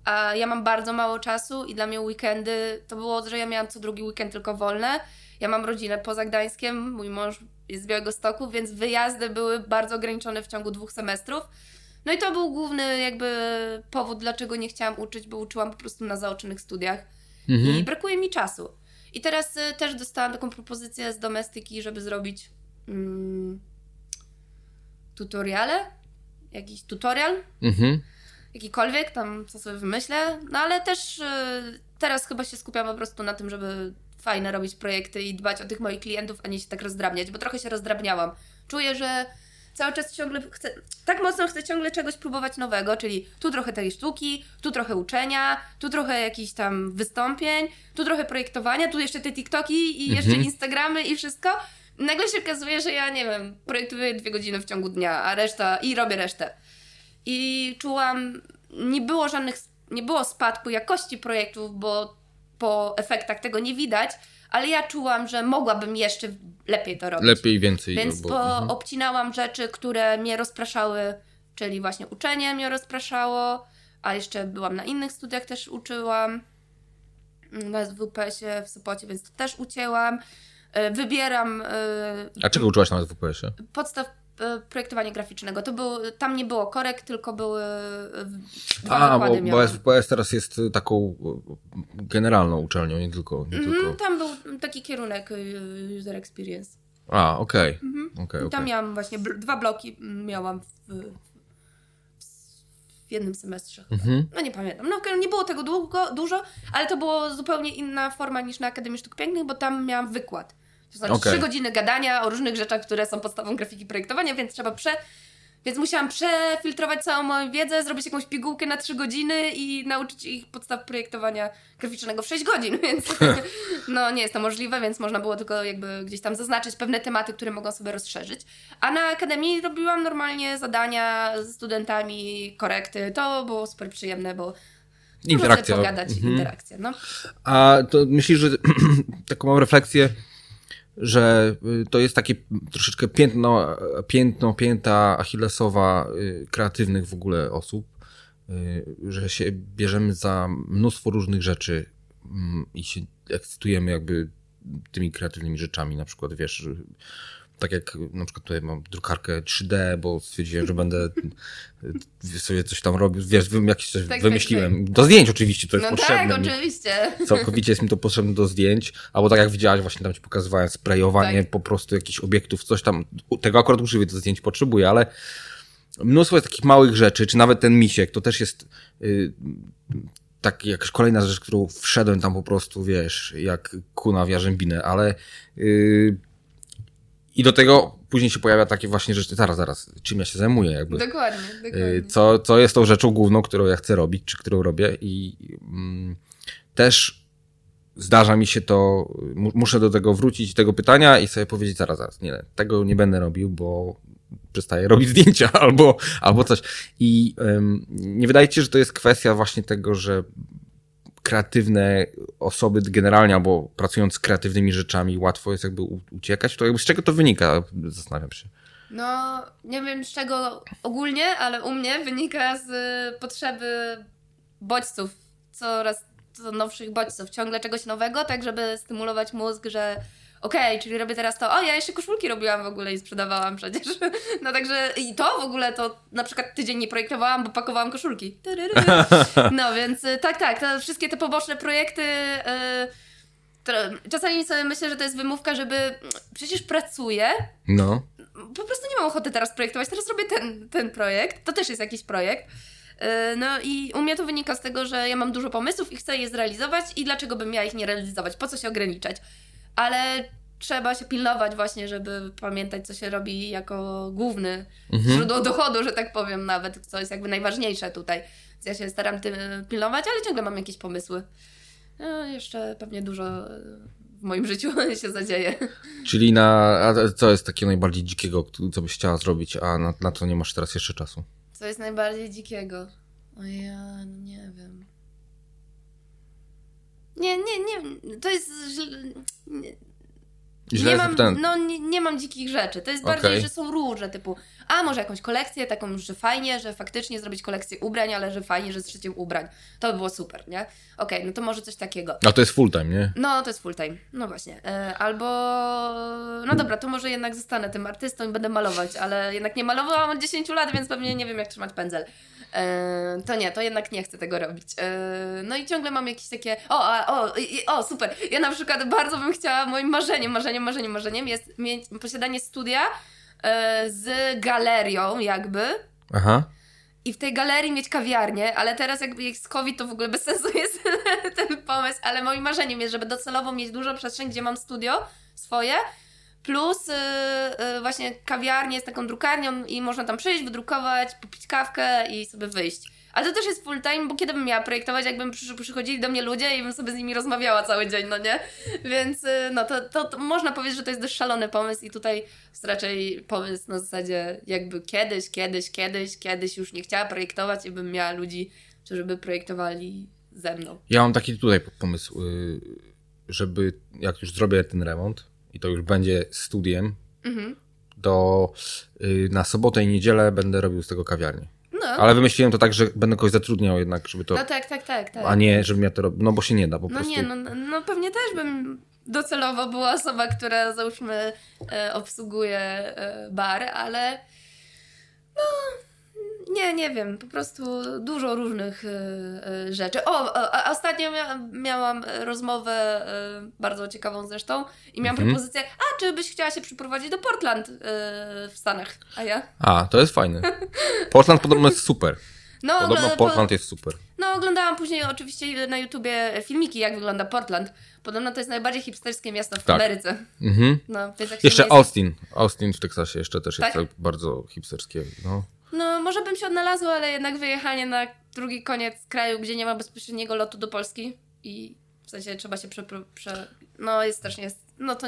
Speaker 1: A ja mam bardzo mało czasu i dla mnie weekendy to było, że ja miałam co drugi weekend tylko wolne. Ja mam rodzinę poza Gdańskiem, mój mąż jest z Białego Stoku, więc wyjazdy były bardzo ograniczone w ciągu dwóch semestrów. No i to był główny jakby powód, dlaczego nie chciałam uczyć, bo uczyłam po prostu na zaocznych studiach mhm. i brakuje mi czasu. I teraz y, też dostałam taką propozycję z domestyki, żeby zrobić mm, tutoriale, jakiś tutorial, mhm. jakikolwiek, tam co sobie wymyślę, no ale też y, teraz chyba się skupiam po prostu na tym, żeby fajne robić projekty i dbać o tych moich klientów, a nie się tak rozdrabniać, bo trochę się rozdrabniałam. Czuję, że cały czas ciągle chcę, tak mocno chcę ciągle czegoś próbować nowego, czyli tu trochę tej sztuki, tu trochę uczenia, tu trochę jakichś tam wystąpień, tu trochę projektowania, tu jeszcze te TikToki i jeszcze mhm. Instagramy i wszystko. Nagle się okazuje, że ja nie wiem, projektuję dwie godziny w ciągu dnia, a reszta i robię resztę. I czułam, nie było żadnych, nie było spadku jakości projektów, bo po efektach tego nie widać, ale ja czułam, że mogłabym jeszcze lepiej to robić.
Speaker 2: Lepiej, więcej.
Speaker 1: Więc bo, bo mhm. obcinałam rzeczy, które mnie rozpraszały, czyli właśnie uczenie mnie rozpraszało, a jeszcze byłam na innych studiach, też uczyłam na SWPS-ie w Sopocie, więc to też ucięłam. E, wybieram... E,
Speaker 2: a czego uczyłaś na SWPS-ie?
Speaker 1: Podstaw projektowania graficznego. To był, tam nie było korek, tylko były e, dwa A,
Speaker 2: bo, bo SWPS teraz jest taką e, generalną uczelnią, nie tylko... Nie mm, tylko...
Speaker 1: Tam był taki kierunek user experience.
Speaker 2: A, okej. Okay. Mhm. okay,
Speaker 1: okay. Tam miałam właśnie, dwa bloki miałam w, w jednym semestrze. Mhm. No nie pamiętam. No nie było tego długo, dużo, ale to było zupełnie inna forma niż na Akademii Sztuk Pięknych, bo tam miałam wykład. To znaczy okay. 3 godziny gadania o różnych rzeczach, które są podstawą grafiki projektowania, więc trzeba prze... Więc musiałam przefiltrować całą moją wiedzę, zrobić jakąś pigułkę na 3 godziny i nauczyć ich podstaw projektowania graficznego w 6 godzin, więc no nie jest to możliwe, więc można było tylko jakby gdzieś tam zaznaczyć pewne tematy, które mogą sobie rozszerzyć. A na Akademii robiłam normalnie zadania z studentami, korekty. To było super przyjemne, bo
Speaker 2: interakcja.
Speaker 1: pogadać, mhm. interakcja, no.
Speaker 2: A to myślisz, że taką mam refleksję, że y, to jest takie troszeczkę piętno, piętno pięta achillesowa y, kreatywnych w ogóle osób, y, że się bierzemy za mnóstwo różnych rzeczy mm, i się ekscytujemy jakby tymi kreatywnymi rzeczami, na przykład wiesz, tak jak na przykład tutaj mam drukarkę 3D, bo stwierdziłem, że będę sobie coś tam robił, wiesz, jakieś coś tak, tak wymyśliłem. Tak, tak. Do zdjęć oczywiście to jest no potrzebne.
Speaker 1: tak, oczywiście.
Speaker 2: Całkowicie jest mi to potrzebne do zdjęć, albo tak jak widziałaś, właśnie tam ci pokazywałem sprayowanie tak. po prostu jakichś obiektów, coś tam, tego akurat użyję do zdjęć potrzebuję, ale mnóstwo jest takich małych rzeczy, czy nawet ten misiek, to też jest yy, tak jakaś kolejna rzecz, którą wszedłem tam po prostu, wiesz, jak kuna w jarzębinę, ale yy, i do tego później się pojawia takie właśnie rzeczy, zaraz, zaraz, czym ja się zajmuję jakby.
Speaker 1: Dokładnie, y, dokładnie.
Speaker 2: Co, co jest tą rzeczą główną, którą ja chcę robić, czy którą robię i mm, też zdarza mi się to, muszę do tego wrócić, tego pytania i sobie powiedzieć, zaraz, zaraz, nie, tego nie będę robił, bo przestaję robić zdjęcia albo, albo coś. I ym, nie wydaje ci się, że to jest kwestia właśnie tego, że kreatywne osoby generalnie, albo pracując z kreatywnymi rzeczami, łatwo jest jakby uciekać, to jakby z czego to wynika? Zastanawiam się.
Speaker 1: No, nie wiem z czego ogólnie, ale u mnie wynika z potrzeby bodźców, coraz nowszych bodźców, ciągle czegoś nowego, tak żeby stymulować mózg, że okej, okay, czyli robię teraz to, o ja jeszcze koszulki robiłam w ogóle i sprzedawałam przecież. No także i to w ogóle to na przykład tydzień nie projektowałam, bo pakowałam koszulki. No więc y, tak, tak, to wszystkie te poboczne projekty... Yy, czasami sobie myślę, że to jest wymówka, żeby przecież pracuję.
Speaker 2: No.
Speaker 1: Po prostu nie mam ochoty teraz projektować, teraz robię ten, ten projekt. To też jest jakiś projekt. Y, no i u mnie to wynika z tego, że ja mam dużo pomysłów i chcę je zrealizować i dlaczego bym ja ich nie realizować? Po co się ograniczać? Ale trzeba się pilnować właśnie, żeby pamiętać, co się robi jako główny mhm. źródło dochodu, że tak powiem nawet, co jest jakby najważniejsze tutaj. Więc ja się staram tym pilnować, ale ciągle mam jakieś pomysły. No, jeszcze pewnie dużo w moim życiu się zadzieje.
Speaker 2: Czyli na, a co jest takiego najbardziej dzikiego, co byś chciała zrobić, a na, na co nie masz teraz jeszcze czasu?
Speaker 1: Co jest najbardziej dzikiego? O ja nie wiem. 你你你这是是你
Speaker 2: Źle
Speaker 1: nie mam, no, nie, nie mam dzikich rzeczy. To jest bardziej,
Speaker 2: Okej.
Speaker 1: że są różne, typu a może jakąś kolekcję taką że fajnie, że faktycznie zrobić kolekcję ubrań, ale że fajnie, że z szyciem ubrań. To by było super, nie? Okej, no to może coś takiego.
Speaker 2: A to jest full time, nie?
Speaker 1: No, to jest full time. No właśnie. E, albo. No dobra, to może jednak zostanę tym artystą i będę malować, ale jednak nie malowałam od 10 lat, więc pewnie nie wiem, jak trzymać pędzel. E, to nie, to jednak nie chcę tego robić. E, no i ciągle mam jakieś takie. O, a, o, o, super. Ja na przykład bardzo bym chciała, moim marzeniem, marzeniem, marzeniem, marzeniem jest mieć posiadanie studia e, z galerią, jakby.
Speaker 2: Aha.
Speaker 1: I w tej galerii mieć kawiarnię, ale teraz jakby jest COVID, to w ogóle bez sensu jest ten pomysł, ale moim marzeniem jest, żeby docelowo mieć dużą przestrzeń, gdzie mam studio swoje, plus yy, yy, właśnie kawiarnię z taką drukarnią i można tam przyjść, wydrukować, popić kawkę i sobie wyjść. Ale to też jest full time, bo kiedy bym miała projektować, jakbym przy, przychodzili do mnie ludzie i bym sobie z nimi rozmawiała cały dzień, no nie? Więc yy, no to, to, to można powiedzieć, że to jest dość szalony pomysł i tutaj jest raczej pomysł na zasadzie jakby kiedyś, kiedyś, kiedyś, kiedyś już nie chciała projektować i bym miała ludzi, którzy by projektowali ze mną.
Speaker 2: Ja mam taki tutaj pomysł, y, żeby jak już zrobię ten remont i to już będzie studiem,
Speaker 1: Mhm.
Speaker 2: to y, na sobotę i niedzielę będę robił z tego kawiarnię.
Speaker 1: No,
Speaker 2: Ale wymyśliłem to tak, że będę kogoś zatrudniał jednak, żeby to...
Speaker 1: no tak, tak, tak, tak.
Speaker 2: A nie, żebym ja to robił, no bo się nie da po
Speaker 1: No
Speaker 2: prostu.
Speaker 1: nie, no, no pewnie też bym docelowo była osoba, która załóżmy e, obsługuje e, bar, ale no nie, nie wiem, po prostu dużo różnych e, e, rzeczy. O, a, ostatnio mia, miałam rozmowę e, bardzo ciekawą zresztą i miałam
Speaker 2: Mhm.
Speaker 1: propozycję, a czy byś chciała się przyprowadzić do Portland w Stanach? A ja?
Speaker 2: A, to jest fajne. Portland podobno jest super.
Speaker 1: No,
Speaker 2: Podobno Portland jest super.
Speaker 1: No, oglądałam później oczywiście na YouTubie filmiki, jak wygląda Portland. Podobno to jest najbardziej hipsterskie miasto w
Speaker 2: Tak.
Speaker 1: Ameryce.
Speaker 2: Mhm.
Speaker 1: No,
Speaker 2: Jeszcze
Speaker 1: nie jest...
Speaker 2: Austin. Austin w Teksasie jeszcze też jest
Speaker 1: Tak?
Speaker 2: tak bardzo hipsterskie. No.
Speaker 1: No, może bym się odnalazła, ale jednak wyjechanie na drugi koniec kraju, gdzie nie ma bezpośredniego lotu do Polski i w sensie trzeba się prze... prze... No, jest strasznie... Jest... No to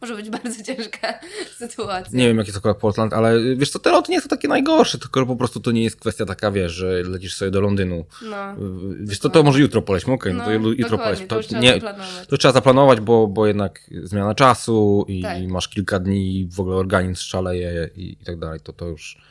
Speaker 1: może być bardzo ciężka sytuacja.
Speaker 2: Nie wiem, jaki jest akurat Portland, ale wiesz co, te loty nie są takie najgorsze, tylko po prostu to nie jest kwestia taka, wiesz, że lecisz sobie do Londynu.
Speaker 1: No,
Speaker 2: Wiesz co, to może jutro polećmy, okej, no, to
Speaker 1: no
Speaker 2: jutro polećmy.
Speaker 1: to
Speaker 2: To,
Speaker 1: trzeba
Speaker 2: nie,
Speaker 1: zaplanować.
Speaker 2: to trzeba zaplanować, bo, bo jednak zmiana czasu i
Speaker 1: Tak.
Speaker 2: masz kilka dni i w ogóle organizm szaleje i, i tak dalej, to to już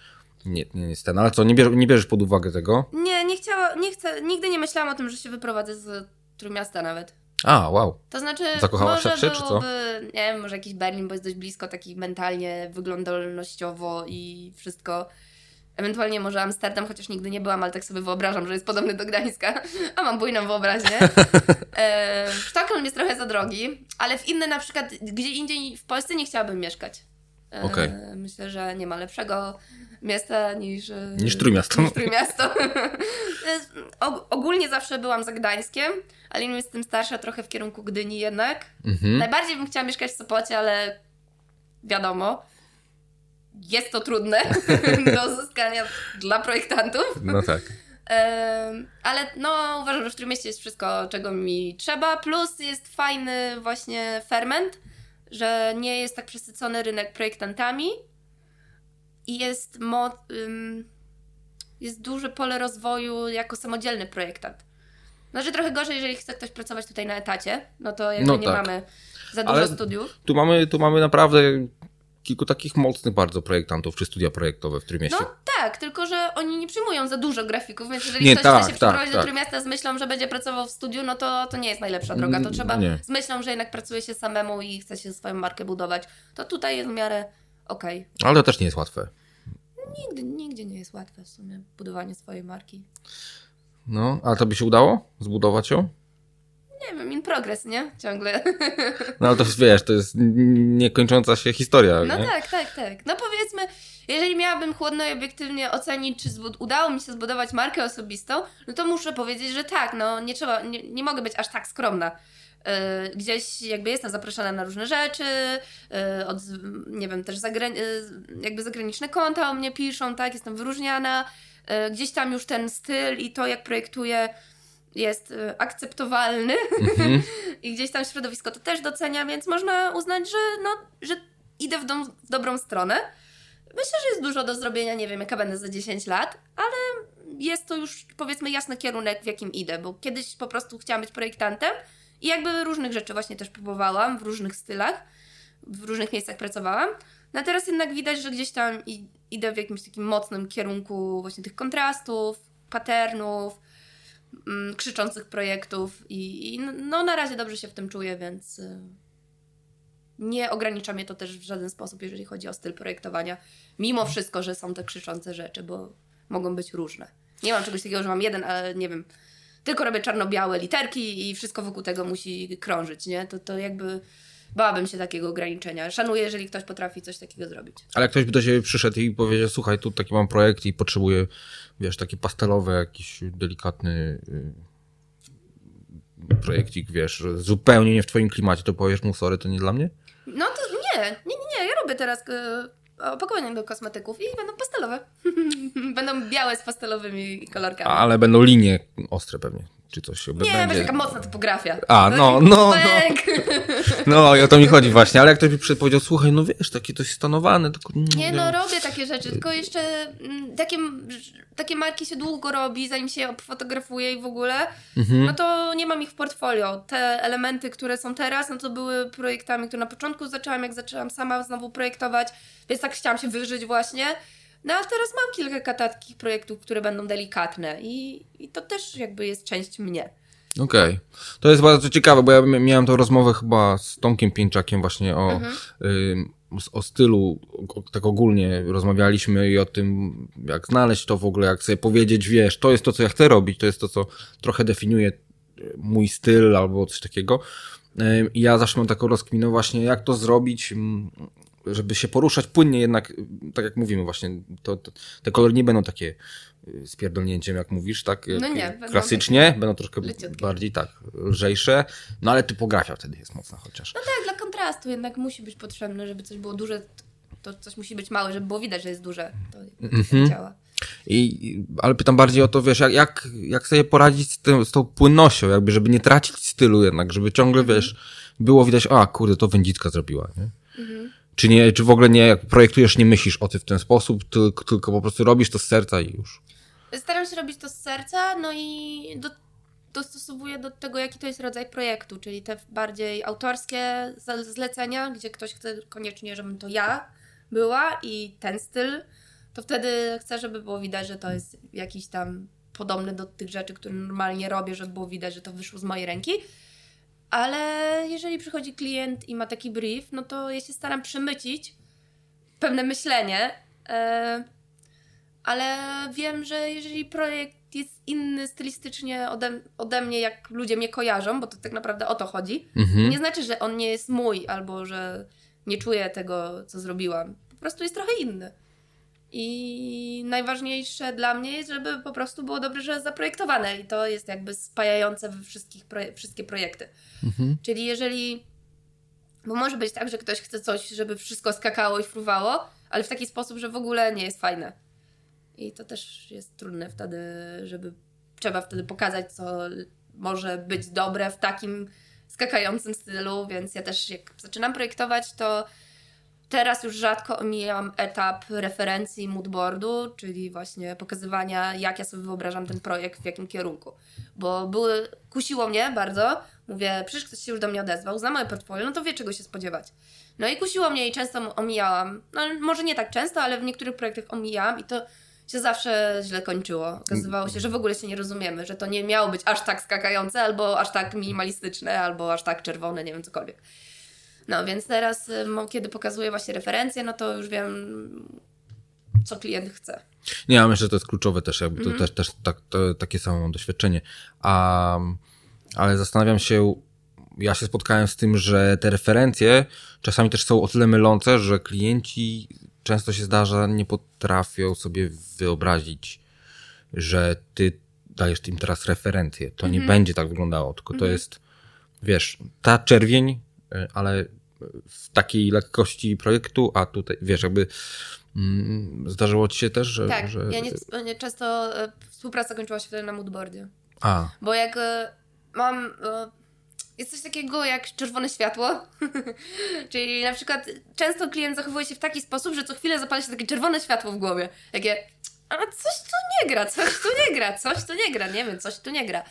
Speaker 2: nie, nie jest ten. Ale co, nie, bierz, nie bierzesz pod uwagę tego?
Speaker 1: Nie, nie chciała, nie chcę, nigdy nie myślałam o tym, że się wyprowadzę z Trójmiasta nawet.
Speaker 2: A, wow.
Speaker 1: To znaczy,
Speaker 2: Zakochałaś
Speaker 1: może
Speaker 2: się, czy co?
Speaker 1: nie wiem, może jakiś Berlin, bo jest dość blisko taki mentalnie, wyglądalnościowo i wszystko. Ewentualnie może Amsterdam, chociaż nigdy nie byłam, ale tak sobie wyobrażam, że jest podobny do Gdańska, a mam bujną wyobraźnię. e, Sztokholm jest trochę za drogi, ale w inne na przykład, gdzie indziej w Polsce nie chciałabym mieszkać. E,
Speaker 2: Okej.
Speaker 1: Myślę, że nie ma lepszego miasta niż... e,
Speaker 2: Niż Trójmiasto.
Speaker 1: Niż Trójmiasto. Og- ogólnie zawsze byłam za Gdańskiem, ale im jestem starsza, trochę w kierunku Gdyni jednak.
Speaker 2: Mhm.
Speaker 1: Najbardziej bym chciała mieszkać w Sopocie, ale wiadomo, jest to trudne do uzyskania dla projektantów.
Speaker 2: No tak.
Speaker 1: Ale no, uważam, że w tym mieście jest wszystko, czego mi trzeba. Plus jest fajny właśnie ferment, że nie jest tak przesycony rynek projektantami i jest, mo- jest duże pole rozwoju jako samodzielny projektant. Znaczy trochę gorzej, jeżeli chce ktoś pracować tutaj na etacie, no to jakby
Speaker 2: No
Speaker 1: nie
Speaker 2: tak.
Speaker 1: mamy za dużo
Speaker 2: Ale-
Speaker 1: studiów.
Speaker 2: Tu mamy, tu mamy naprawdę kilku takich mocnych bardzo projektantów, czy studia projektowe w Trójmieście.
Speaker 1: No tak, tylko że oni nie przyjmują za dużo grafików, więc jeżeli
Speaker 2: Nie,
Speaker 1: ktoś
Speaker 2: tak,
Speaker 1: chce się
Speaker 2: tak,
Speaker 1: przeprowadzić do
Speaker 2: tak.
Speaker 1: Trójmiasta z myślą, że będzie pracował w studiu, no to, to nie jest najlepsza droga. To
Speaker 2: Mm,
Speaker 1: trzeba
Speaker 2: nie.
Speaker 1: z myślą, że jednak pracuje się samemu i chce się swoją markę budować. To tutaj jest w miarę okej.
Speaker 2: Ale to też nie jest łatwe.
Speaker 1: Nigdy, nigdzie nie jest łatwe w sumie budowanie swojej marki.
Speaker 2: No, ale to by się udało zbudować ją?
Speaker 1: Nie wiem, in progress, nie? Ciągle.
Speaker 2: No ale to wiesz, to jest niekończąca się historia,
Speaker 1: No
Speaker 2: nie?
Speaker 1: tak, tak, tak. No powiedzmy, jeżeli miałabym chłodno i obiektywnie ocenić, czy udało mi się zbudować markę osobistą, no to muszę powiedzieć, że tak, no nie trzeba, nie, nie mogę być aż tak skromna. Yy, gdzieś jakby jestem zaproszona na różne rzeczy, yy, od, nie wiem, też zagra- yy, jakby zagraniczne konta o mnie piszą, tak, jestem wyróżniana. Gdzieś tam już ten styl i to, jak projektuję, jest akceptowalny
Speaker 2: Mhm.
Speaker 1: i gdzieś tam środowisko to też docenia, więc można uznać, że, no, że idę w, dom, w dobrą stronę. Myślę, że jest dużo do zrobienia, nie wiem jaka będę za 10 lat, ale jest to już powiedzmy jasny kierunek, w jakim idę, bo kiedyś po prostu chciałam być projektantem I jakby różnych rzeczy właśnie też próbowałam, w różnych stylach, w różnych miejscach pracowałam. No a teraz jednak widać, że gdzieś tam idę w jakimś takim mocnym kierunku właśnie tych kontrastów, patternów, mm, krzyczących projektów i, i, no na razie dobrze się w tym czuję, więc y, nie ogranicza mnie to też w żaden sposób, jeżeli chodzi o styl projektowania, mimo wszystko, że są te krzyczące rzeczy, bo mogą być różne. Nie mam czegoś takiego, że mam jeden, ale nie wiem, tylko robię czarno-białe literki i wszystko wokół tego musi krążyć, nie? To, to jakby bałabym się takiego ograniczenia. Szanuję, jeżeli ktoś potrafi coś takiego zrobić.
Speaker 2: Ale jak ktoś by do ciebie przyszedł i powiedział, słuchaj, tu taki mam projekt i potrzebuję, wiesz, takie pastelowe, jakiś delikatny y, projekcik, wiesz, zupełnie nie w twoim klimacie, to powiesz mu, sorry, to nie dla mnie?
Speaker 1: No to nie, nie, nie, nie. ja robię teraz opakowania do kosmetyków i będą pastelowe. będą białe z pastelowymi kolorkami.
Speaker 2: Ale będą linie ostre pewnie czy coś
Speaker 1: się Nie, będzie taka mocna typografia.
Speaker 2: A, no, no, no. No, i o to mi chodzi właśnie, ale jak ktoś mi powiedział, słuchaj, no wiesz, takie to jest stanowane, tylko...
Speaker 1: Nie, no robię takie rzeczy, tylko jeszcze mm, takie, takie marki się długo robi, zanim się je fotografuje i w ogóle, mhm. no to nie mam ich w portfolio. Te elementy, które są teraz, no to były projektami, które na początku zaczęłam, jak zaczęłam sama znowu projektować, więc tak chciałam się wyżyć właśnie. No a teraz mam kilka tatkich projektów, które będą delikatne i, i to też jakby jest część mnie.
Speaker 2: Okej. Okay. To jest bardzo ciekawe, bo ja miałem tą rozmowę chyba z Tomkiem Pieńczakiem właśnie o, mhm. y, o stylu, o, tak ogólnie rozmawialiśmy i o tym, jak znaleźć to w ogóle, jak sobie powiedzieć, wiesz, to jest to, co ja chcę robić, to jest to, co trochę definiuje y, mój styl albo coś takiego. I ja zawsze mam taką rozkminę właśnie, jak to zrobić, żeby się poruszać płynnie jednak, tak jak mówimy właśnie, to, to te kolory nie będą takie y, z pierdolnięciem, jak mówisz, tak?
Speaker 1: No nie,
Speaker 2: klasycznie, będą, będą troszkę leciutkie. bardziej tak, lżejsze, no ale typografia wtedy jest mocna chociaż.
Speaker 1: No tak, dla kontrastu jednak musi być potrzebne, żeby coś było duże, to coś musi być małe, żeby było widać, że jest duże. To mhm. działa.
Speaker 2: I, ale pytam bardziej o to, wiesz, jak, jak, jak sobie poradzić z, tym, z tą płynnością, jakby, żeby nie tracić stylu jednak, żeby ciągle, mhm. wiesz, było widać, a kurde, to Wędzicka zrobiła, nie? Mhm. Czy, nie, czy w ogóle nie, jak projektujesz, nie myślisz o tym w ten sposób, tylko, tylko po prostu robisz to z serca i już?
Speaker 1: Staram się robić to z serca, no i do, dostosowuję do tego, jaki to jest rodzaj projektu, czyli te bardziej autorskie zlecenia, gdzie ktoś chce koniecznie, żebym to ja była i ten styl, to wtedy chcę, żeby było widać, że to jest jakiś tam podobny do tych rzeczy, które normalnie robię, żeby było widać, że to wyszło z mojej ręki. Ale jeżeli przychodzi klient i ma taki brief, no to ja się staram przemycić pewne myślenie, e, ale wiem, że jeżeli projekt jest inny stylistycznie ode, ode mnie, jak ludzie mnie kojarzą, bo to tak naprawdę o to chodzi, mhm. nie znaczy, że on nie jest mój albo że nie czuję tego, co zrobiłam. Po prostu jest trochę inny. I najważniejsze dla mnie jest, żeby po prostu było dobrze zaprojektowane i to jest jakby spajające we wszystkich proje wszystkie projekty. Mhm. Czyli jeżeli, bo może być tak, że ktoś chce coś, żeby wszystko skakało i fruwało, ale w taki sposób, że w ogóle nie jest fajne. I to też jest trudne wtedy, żeby trzeba wtedy pokazać, co może być dobre w takim skakającym stylu, więc ja też jak zaczynam projektować, to Teraz już rzadko omijam etap referencji moodboardu, czyli właśnie pokazywania, jak ja sobie wyobrażam ten projekt, w jakim kierunku. Bo były, kusiło mnie bardzo, mówię, przecież ktoś się już do mnie odezwał, zna moje portfolio, no to wie czego się spodziewać. No i kusiło mnie i często omijałam, no może nie tak często, ale w niektórych projektach omijałam i to się zawsze źle kończyło. Okazywało się, że w ogóle się nie rozumiemy, że to nie miało być aż tak skakające, albo aż tak minimalistyczne, albo aż tak czerwone, nie wiem, cokolwiek. No więc teraz, y, kiedy pokazuję właśnie referencje, no to już wiem, co klient chce.
Speaker 2: Nie, ja myślę, że to jest kluczowe też, jakby to mm. też, też tak, to, takie samo mam doświadczenie. A, ale zastanawiam się, ja się spotkałem z tym, że te referencje czasami też są o tyle mylące, że klienci często się zdarza, nie potrafią sobie wyobrazić, że ty dajesz im teraz referencję. To mm -hmm. nie mhm. będzie tak wyglądało, tylko mm -hmm. to mhm. jest, wiesz, ta czerwień, y, ale w takiej lekkości projektu, a tutaj, wiesz, jakby mm, zdarzyło ci się też, że...
Speaker 1: Tak,
Speaker 2: że...
Speaker 1: ja nie, nie, często e, współpraca kończyła się wtedy na moodboardzie.
Speaker 2: A.
Speaker 1: Bo jak e, mam... E, jest coś takiego jak czerwone światło, czyli na przykład często klient zachowuje się w taki sposób, że co chwilę zapala się takie czerwone światło w głowie. Takie, a coś tu nie gra, coś tu nie gra, coś tu nie gra, nie wiem, coś tu nie gra.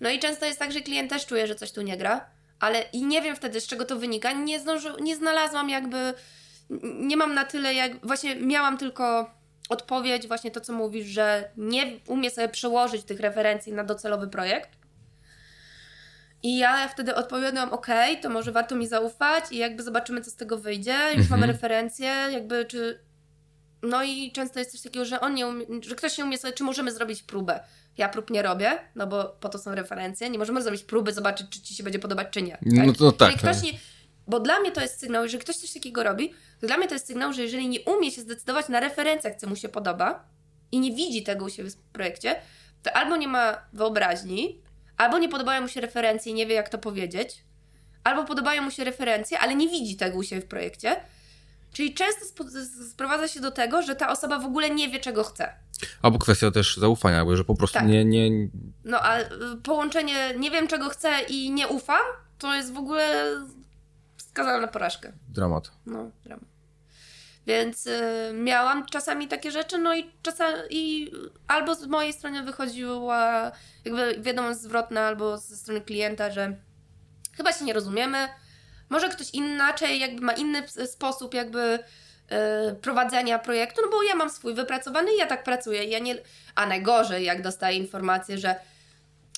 Speaker 1: No i często jest tak, że klient też czuje, że coś tu nie gra, ale i nie wiem wtedy, z czego to wynika. Nie, zdąży, nie znalazłam jakby, nie mam na tyle jak, właśnie miałam tylko odpowiedź, właśnie to, co mówisz, że nie umie sobie przełożyć tych referencji na docelowy projekt. I ja wtedy odpowiadam, ok, to może warto mi zaufać i jakby zobaczymy, co z tego wyjdzie. Już mhm. mamy referencje, jakby czy... No i często jest coś takiego, że on nie umie, że ktoś nie umie sobie, czy możemy zrobić próbę. Ja prób nie robię, no bo po to są referencje. Nie możemy zrobić próby, zobaczyć, czy ci się będzie podobać, czy nie. Tak?
Speaker 2: No to tak.
Speaker 1: Jeżeli ktoś nie, bo dla mnie to jest sygnał, jeżeli ktoś coś takiego robi, to dla mnie to jest sygnał, że jeżeli nie umie się zdecydować na referencjach, co mu się podoba i nie widzi tego u siebie w projekcie, to albo nie ma wyobraźni, albo nie podobają mu się referencje i nie wie, jak to powiedzieć, albo podobają mu się referencje, ale nie widzi tego u siebie w projekcie. Czyli często sprowadza się do tego, że ta osoba w ogóle nie wie, czego chce.
Speaker 2: Albo kwestia też zaufania, bo że po prostu tak. nie, nie.
Speaker 1: No a y, połączenie nie wiem, czego chcę i nie ufam, to jest w ogóle skazana na porażkę.
Speaker 2: Dramat.
Speaker 1: No, dramat. Więc y, miałam czasami takie rzeczy, no i czasami albo z mojej strony wychodziła jakby wiadomość zwrotna, albo ze strony klienta, że chyba się nie rozumiemy. Może ktoś inaczej, jakby ma inny sposób, jakby y, prowadzenia projektu, no bo ja mam swój wypracowany i ja tak pracuję. Ja nie, a najgorzej, jak dostaję informację, że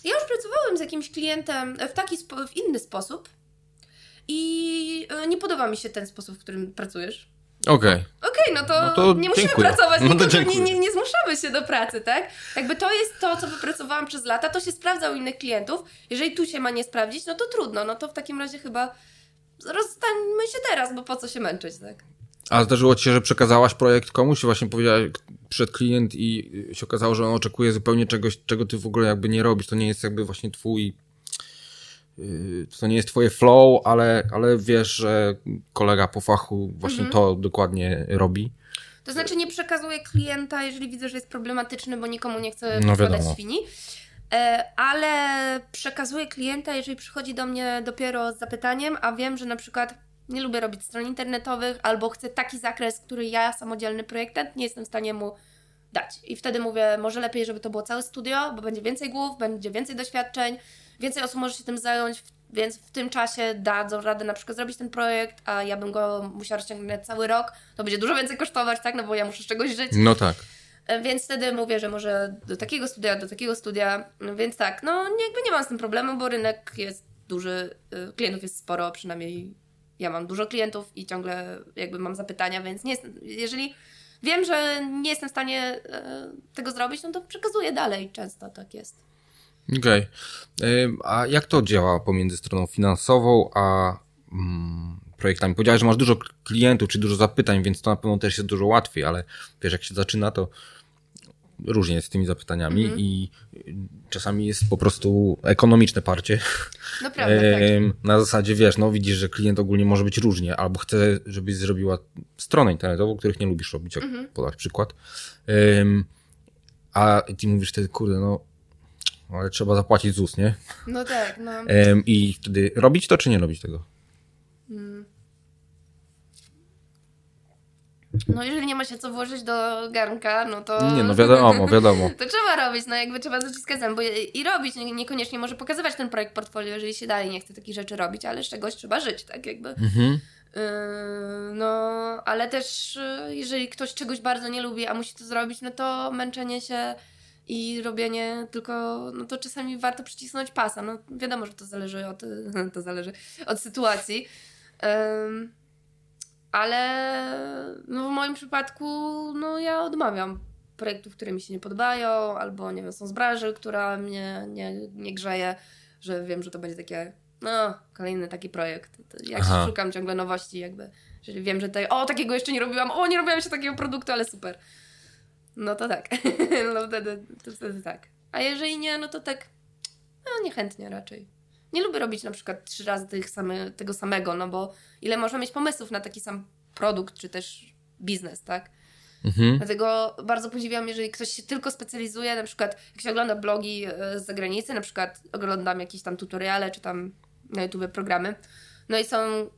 Speaker 1: ja już pracowałem z jakimś klientem w taki w inny sposób i y, nie podoba mi się ten sposób, w którym pracujesz.
Speaker 2: Okej. Okay.
Speaker 1: Okej, okay, no, to no to nie musimy dziękuję. pracować, no nie, nie, nie zmuszamy się do pracy, tak? Jakby to jest to, co wypracowałam przez lata, to się sprawdza u innych klientów. Jeżeli tu się ma nie sprawdzić, no to trudno, no to w takim razie chyba rozstańmy się teraz, bo po co się męczyć, tak?
Speaker 2: A zdarzyło ci się, że przekazałaś projekt komuś i właśnie powiedziałaś przed klient i się okazało, że on oczekuje zupełnie czegoś, czego ty w ogóle jakby nie robisz, to nie jest jakby właśnie twój Y, to nie jest twoje flow, ale, ale wiesz, że kolega po fachu właśnie mhm. to dokładnie robi.
Speaker 1: To znaczy nie przekazuję klienta, jeżeli widzę, że jest problematyczny, bo nikomu nie chcę no podać świni. E, ale przekazuję klienta, jeżeli przychodzi do mnie dopiero z zapytaniem, a wiem, że na przykład nie lubię robić stron internetowych, albo chcę taki zakres, który ja, samodzielny projektant, nie jestem w stanie mu dać. I wtedy mówię, może lepiej, żeby to było całe studio, bo będzie więcej głów, będzie więcej doświadczeń, więcej osób może się tym zająć, więc w tym czasie dadzą radę na przykład zrobić ten projekt, a ja bym go musiała rozciągnąć cały rok, to będzie dużo więcej kosztować, tak, no bo ja muszę z czegoś żyć.
Speaker 2: No tak.
Speaker 1: E, więc wtedy mówię, że może do takiego studia, do takiego studia, więc tak, no jakby nie mam z tym problemu, bo rynek jest duży, y, klientów jest sporo, przynajmniej ja mam dużo klientów i ciągle jakby mam zapytania, więc nie jest, jeżeli wiem, że nie jestem w stanie e, tego zrobić, no to przekazuję dalej, często tak jest.
Speaker 2: Okej. Okay. A jak to działa pomiędzy stroną finansową a mm, projektami? Powiedziałeś, że masz dużo klientów czy dużo zapytań, więc to na pewno też jest dużo łatwiej, ale wiesz, jak się zaczyna, to różnie jest z tymi zapytaniami mm -hmm. i czasami jest po prostu ekonomiczne parcie.
Speaker 1: Naprawdę, tak.
Speaker 2: Na zasadzie, wiesz, no widzisz, że klient ogólnie może być różnie, albo chce, żebyś zrobiła stronę internetową, których nie lubisz robić, jak mm -hmm. podać przykład. A ty mówisz wtedy, kurde, no ale trzeba zapłacić ZUS, nie?
Speaker 1: No tak, no.
Speaker 2: I wtedy robić to, czy nie robić tego? Hmm.
Speaker 1: No jeżeli nie ma się co włożyć do garnka, no to...
Speaker 2: Nie, no wiadomo, wiadomo.
Speaker 1: to trzeba robić, no jakby trzeba zaciskać zęby i robić, niekoniecznie może pokazywać ten projekt portfolio, jeżeli się dalej nie chce takich rzeczy robić, ale z czegoś trzeba żyć, tak jakby. Mhm. Yy, no, ale też yy, jeżeli ktoś czegoś bardzo nie lubi, a musi to zrobić, no to męczenie się i robienie tylko, no to czasami warto przycisnąć pasa. No wiadomo, że to zależy od, to zależy od sytuacji. Um, ale no w moim przypadku, no ja odmawiam projektów, które mi się nie podobają, albo nie wiem, są z branży, która mnie nie, nie grzeje, że wiem, że to będzie takie, no, kolejny taki projekt. Ja Aha. szukam ciągle nowości, jakby, jeżeli wiem, że tutaj, o, takiego jeszcze nie robiłam, o, nie robiłam jeszcze takiego produktu, ale super. No to tak. no wtedy, to wtedy tak. A jeżeli nie, no to tak, no niechętnie raczej. Nie lubię robić na przykład trzy razy tych same, tego samego, no bo ile można mieć pomysłów na taki sam produkt, czy też biznes, tak? Mhm. Dlatego bardzo podziwiam, jeżeli ktoś się tylko specjalizuje, na przykład jak się ogląda blogi e, z zagranicy, na przykład oglądam jakieś tam tutoriale, czy tam na YouTube programy, no i są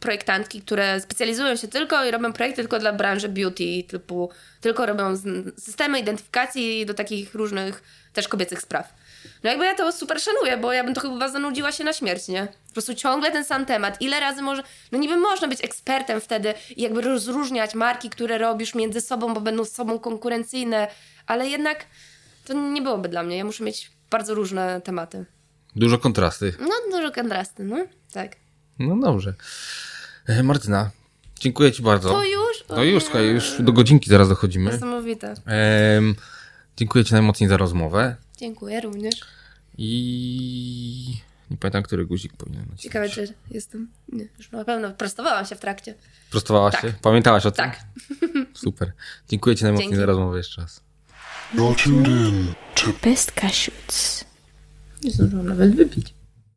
Speaker 1: projektantki, które specjalizują się tylko i robią projekty tylko dla branży beauty, typu, tylko robią systemy identyfikacji do takich różnych też kobiecych spraw. No jakby ja to super szanuję, bo ja bym to chyba zanudziła się na śmierć, nie? Po prostu ciągle ten sam temat. Ile razy może... No niby można być ekspertem wtedy i jakby rozróżniać marki, które robisz między sobą, bo będą z sobą konkurencyjne, ale jednak to nie byłoby dla mnie. Ja muszę mieć bardzo różne tematy.
Speaker 2: Dużo kontrasty.
Speaker 1: No, dużo kontrasty, no. Tak.
Speaker 2: No dobrze. E, Martyna, dziękuję Ci bardzo.
Speaker 1: To już?
Speaker 2: To już, słuchaj, już do godzinki zaraz dochodzimy.
Speaker 1: Niesamowite.
Speaker 2: Ehm, dziękuję Ci najmocniej za rozmowę.
Speaker 1: Dziękuję również.
Speaker 2: I nie pamiętam, który guzik powinien
Speaker 1: nacisnąć. Ciekawe, czy jestem. Nie, już na pewno prostowałam się w trakcie.
Speaker 2: Prostowałaś tak. się? Pamiętałaś o tym?
Speaker 1: Tak.
Speaker 2: Super. Dziękuję Ci najmocniej Dzięki. za rozmowę jeszcze raz.
Speaker 3: Best Cashews.
Speaker 1: Nie zdążyłam nawet wypić.